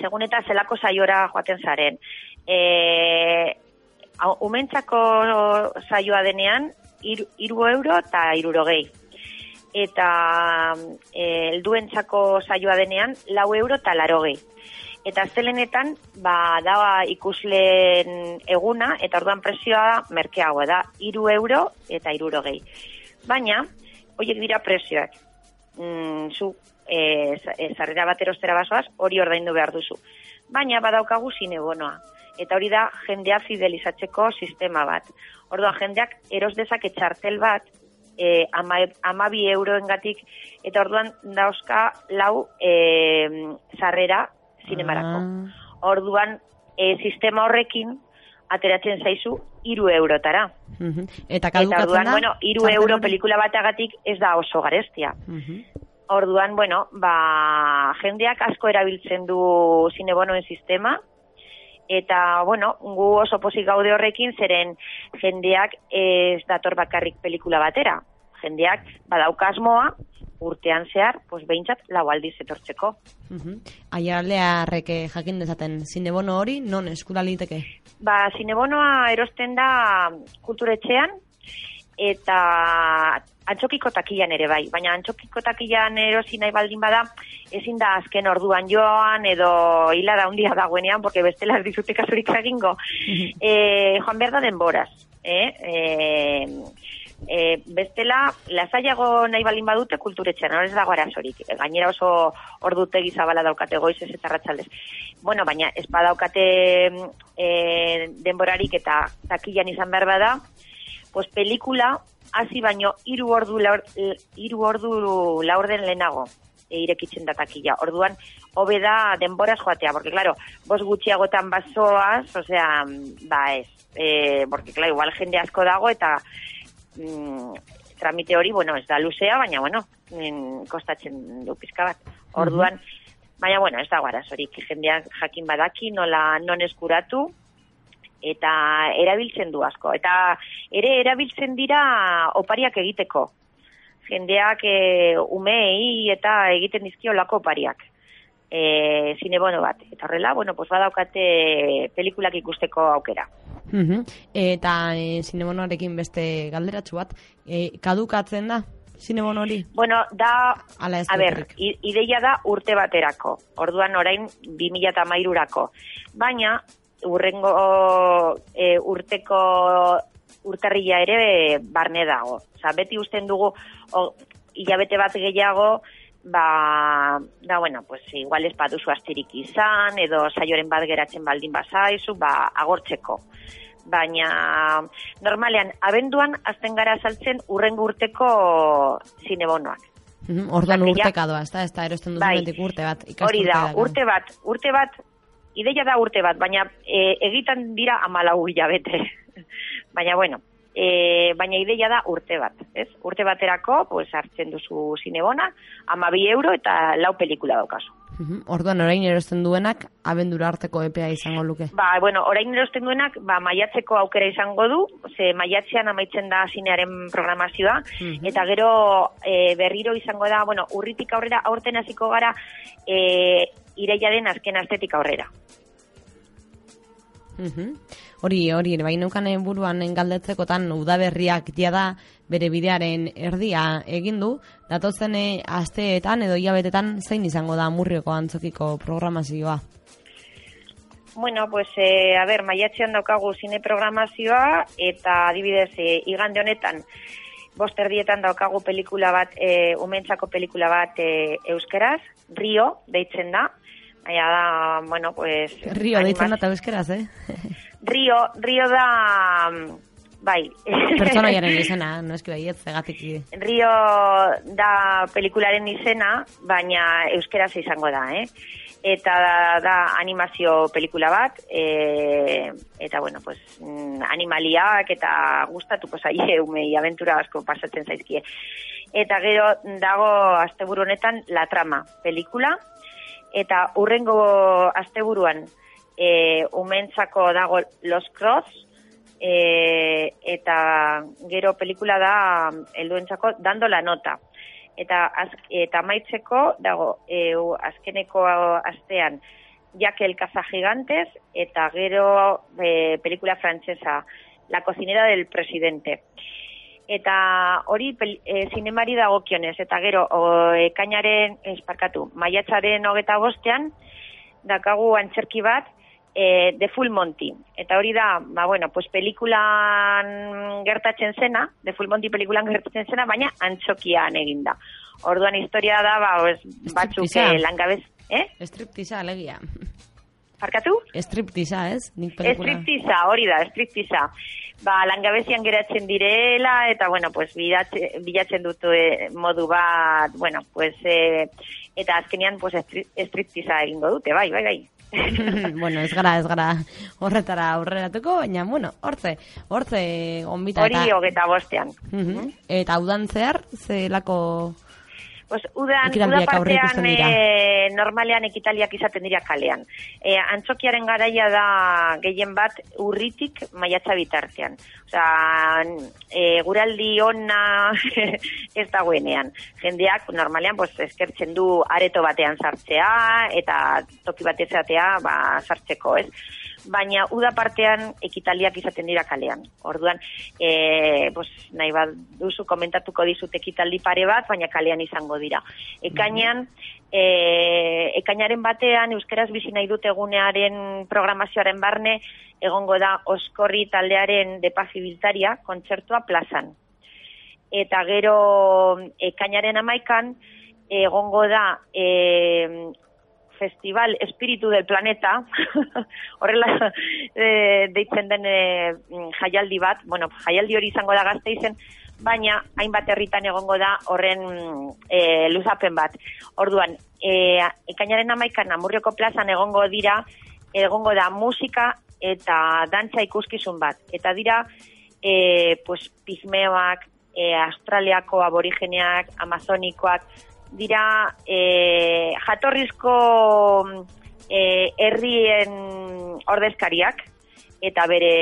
segun eta zelako saiora joaten zaren. E, umentzako saioa denean, iru, iru euro eta irurogei. Eta e, helduentzako saioa denean lau euro eta larogei. Eta aztelenetan, ba, da ikusleen eguna, eta orduan presioa merkeagoa da, iru euro eta irurogei. Baina, horiek dira presioak. Mm, zu, e, zarrera bat erostera basoaz, hori ordaindu behar duzu. Baina, badaukagu zinebonoa. Eta hori da, jendea fidelizatzeko sistema bat. Orduan, jendeak eros dezake txartel bat, e, ama, ama bi euroengatik, eta orduan dauzka lau e, zarrera zinemarako. Ah. Orduan, e, sistema horrekin, ateratzen zaizu, iru eurotara. Mhm. Eta Eta kadukatzen orduan, da? bueno, iru txartel euro pelikula bateagatik ez da oso garestia. Mhm. Orduan, bueno, ba, jendeak asko erabiltzen du zinebonoen sistema, eta, bueno, gu oso pozik gaude horrekin, zeren jendeak ez dator bakarrik pelikula batera. Jendeak badaukasmoa, urtean zehar, pues behintzat lau aldiz etortzeko. Mhm. Aiarlearrek eh, jakin dezaten zinebono hori, non eskura liteke? Ba, zinebonoa erosten da kulturetxean, eta antxokiko takilan ere bai, baina antxokiko takilan erosi nahi baldin bada, ezin da azken orduan joan, edo hila da hundia dagoenean, porque bestela ez dizute kasurik egingo. e, joan behar da denboraz, eh? E, e, bestela, lasaiago nahi baldin badute kulturetxean, hor ez dago arazorik. Gainera oso ordutegi zabala daukate goizez eta ratxaldez. Bueno, baina ez badaukate e, denborarik eta takilan izan behar bada, pues pelikula hasi baino hiru ordu laur, hiru ordu laurden lehenago e, irekitzen da. Orduan hobe da denboraz joatea, porque claro, vos gutxiagotan bazoaz, osea, ba ez, e, porque claro, igual jende asko dago eta mm, tramite hori, bueno, ez da luzea, baina bueno, mm, kostatzen du pizka bat. Orduan, baina bueno, ez dago arazorik, jendeak jakin badaki nola non eskuratu, eta erabiltzen du asko. Eta ere erabiltzen dira opariak egiteko. Jendeak e, umei eta egiten dizkio lako opariak. E, zinebono bat. Eta horrela, bueno, pues badaukate pelikulak ikusteko aukera. Mhm. Eta e, zinebonoarekin beste galderatxu bat, e, kadukatzen da zinebono hori? Bueno, da, Ala ez a ber, ideia da urte baterako. Orduan orain 2013urako. Baina, urrengo e, urteko urtarrila ere barne dago. Osa, beti usten dugu o, hilabete bat gehiago, ba, da, bueno, pues, igual ez baduzu astirik izan, edo saioren bat geratzen baldin bazaizu, ba, agortzeko. Baina, normalean, abenduan azten gara saltzen urrengo urteko zinebonoak. Orduan que ja- urteka doa, ez da? Ez da erosten Bai. duzunetik urte bat. Hori da, urte bat, urte bat, ideia da urte bat, baina e, egiten dira amalau hilabete. baina bueno, e, baina ideia da urte bat, ez? Urte baterako, pues, hartzen duzu zinebona, ama bi euro eta lau pelikula daukazu. Mhm. Orduan orain erosten duenak abendura arteko epea izango luke. Ba, bueno, orain erosten duenak, ba, maiatzeko aukera izango du, ze maiatzean amaitzen da zinearen programazioa, Mhm. eta gero e, berriro izango da, bueno, urritik aurrera, aurten hasiko gara, e, irailaren azken astetik aurrera. Mhm. Hori, hori, bai neukan buruan galdetzekotan udaberriak ja da bere bidearen erdia egin du, datozen eh, asteetan edo hilabetetan zein izango da murrioko antzokiko programazioa. Bueno, pues, eh, a ber, maiatzean daukagu zine programazioa, eta adibidez, eh, igande honetan, bost erdietan daukagu pelikula bat, eh, umentzako pelikula bat eh, euskeraz, Rio, deitzen da, Baina da, bueno, pues... Rio, deitzen da eta euskeraz, eh? Rio, Rio da, bai. Pertsonaiaren izena, no eski baiet, zegatik. Rio da pelikularen izena, baina euskeraz izango da, eh? Eta da, da animazio pelikula bat, e, eta bueno, pues, mm, animaliak eta gustatuko zaie umei aventura asko pasatzen zaizkie. Eta gero dago asteburu honetan La Trama pelikula, eta urrengo asteburuan e, umentzako dago Los Cross, e, eta gero pelikula da helduentzako dando la nota. Eta, az, eta amaitzeko dago e, azkeneko astean Jaque el cazagigantes eta gero e, pelikula frantsesa La cocinera del presidente. Eta hori e, zinemari dagokionez, eta gero o, ekainaren, esparkatu, maiatzaren hogeta bostean, dakagu antzerki bat, e, The Full Monty. Eta hori da, ba, bueno, pues pelikulan gertatzen zena, The Full Monty pelikulan gertatzen zena, baina antzokian eginda. Orduan historia da, ba, pues, batzuk eh, langabez, eh? Alegia. Parkatu? Striptisa, ez? Nik pelikula. Striptiza, hori da, striptiza. Ba, langabezian geratzen direla, eta, bueno, pues, bidatze, bilatzen dut eh, modu bat, bueno, pues, eh, eta azkenean, pues, stri- striptiza egingo dute, bai, bai, bai. bueno, ez gara, ez gara horretara aurreratuko, baina, bueno, hortze, hortze onbita Hori eta... hogeta bostean. Mhm. Eta udan zehar, zelako... Pues, udan, uda partean eh, normalean ekitaliak izaten dira kalean. E, antzokiaren garaia da gehien bat urritik maiatza bitartean. Osea, e, guraldi ona ez dagoenean. Jendeak normalean pues, eskertzen du areto batean sartzea eta toki batezatea ba, sartzeko, ez? Baina uda partean ekitaliak izaten dira kalean. Orduan, e, pues, nahi bat duzu komentatuko dizut ekitaldi pare bat, baina kalean izango dira. Ekainean, e, ekainaren batean, Euskeraz bizi nahi dut egunearen programazioaren barne, egongo da Oskorri taldearen depazibiltaria kontzertua plazan. Eta gero ekainaren amaikan, egongo da e, Festival Espiritu del Planeta, horrela e, deitzen den e, jaialdi bat, bueno, jaialdi hori izango da gazte izen, baina hainbat herritan egongo da horren e, luzapen bat. Orduan, e, ekainaren amaikan Amurrioko plazan egongo dira, egongo da musika eta dantza ikuskizun bat. Eta dira, e, pues, pigmeoak, e, australiako aborigeneak, amazonikoak, dira e, jatorrizko e, herrien ordezkariak eta bere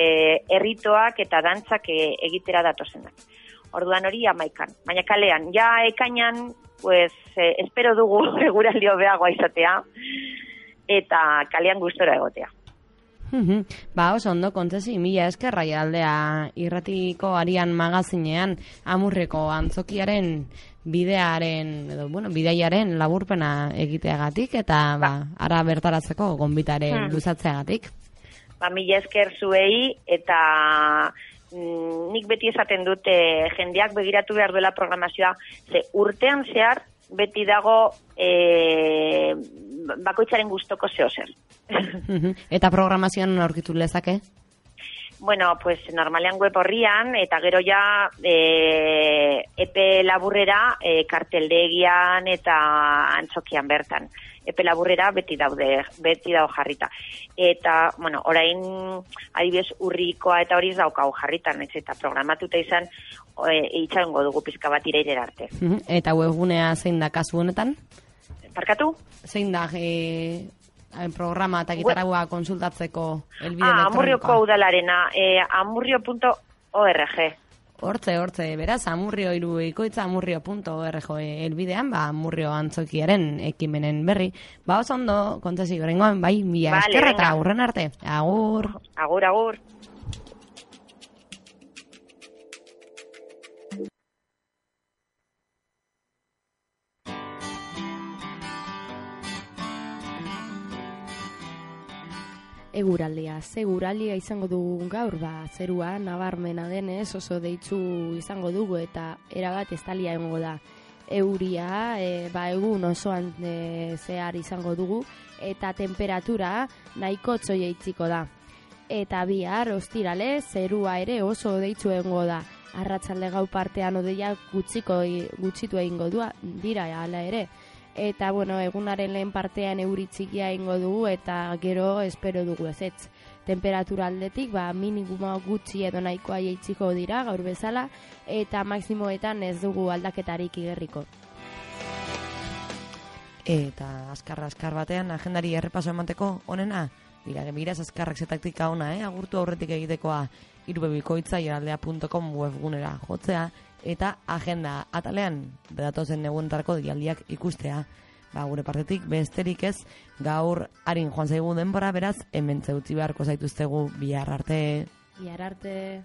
herritoak eta dantzak e, egitera datozenak. Orduan hori amaikan. Baina kalean, ja ekainan, pues, e, espero dugu eguraldi hobeagoa izatea eta kalean gustora egotea. Ba, oso ondo, kontzesi, mila eskerra aldea irratiko arian magazinean amurreko antzokiaren bidearen, edo, bueno, bideiaren laburpena egiteagatik eta, ba, ara bertaratzeko gonbitaren Hmm. luzatzeagatik. ba, mila esker zuei eta mm, nik beti esaten dute jendeak begiratu behar duela programazioa, ze urtean zehar beti dago e, bakoitzaren gustoko zeo zer. Eta programazioan aurkitu lezake? Bueno, pues normalean web horrian eta gero ja e, epe laburrera e, karteldegian eta antzokian bertan. Epe laburrera beti daude, beti dago jarrita. Eta, bueno, orain adibidez urrikoa eta hori daukau jarritan, ez eta programatuta izan e, itxarongo dugu pizka bat irairera arte. Eta webgunea zein da kasu honetan? Parkatu? Zein da e, programa eta gitaragua konsultatzeko elbide Ah, amurrioko udalarena, e, amurrio.org. Hortze, hortze, beraz, amurrio iru amurrio.org elbidean, ba, amurrio antzokiaren ekimenen berri. Ba, oso ondo, kontzesi gorengoan, bai, mila Vale, eskerra eta aurren arte. Agur. Agur, agur. Eguraldia, seguraldia izango dugu gaur, ba, zerua nabarmena denez oso deitzu izango dugu eta erabat estalia egongo da. Euria, e, ba, egun osoan e, zehar izango dugu eta temperatura nahiko txoieitziko da. Eta bihar, ostirale, zerua ere oso deitzu egongo da. Arratsalde gau partean odeia gutxiko gutxitu egingo dira hala ere eta bueno, egunaren lehen partean euri txikia egingo dugu eta gero espero dugu ezetz. Temperatura aldetik, ba, minimuma gutxi edo nahikoa jaitziko dira gaur bezala eta maksimoetan ez dugu aldaketarik igerriko. Eta azkarra azkar batean agendari errepaso emateko onena, Mira, miraz azkarrak ze taktika ona, eh? agurtu aurretik egitekoa irubebikoitza webgunera jotzea, eta agenda atalean datozen eguntarako dialdiak ikustea. Ba, gure partetik besterik ez gaur harin joan zaigu denbora beraz hemen utzi beharko zaituztegu bihar arte. Bihar arte...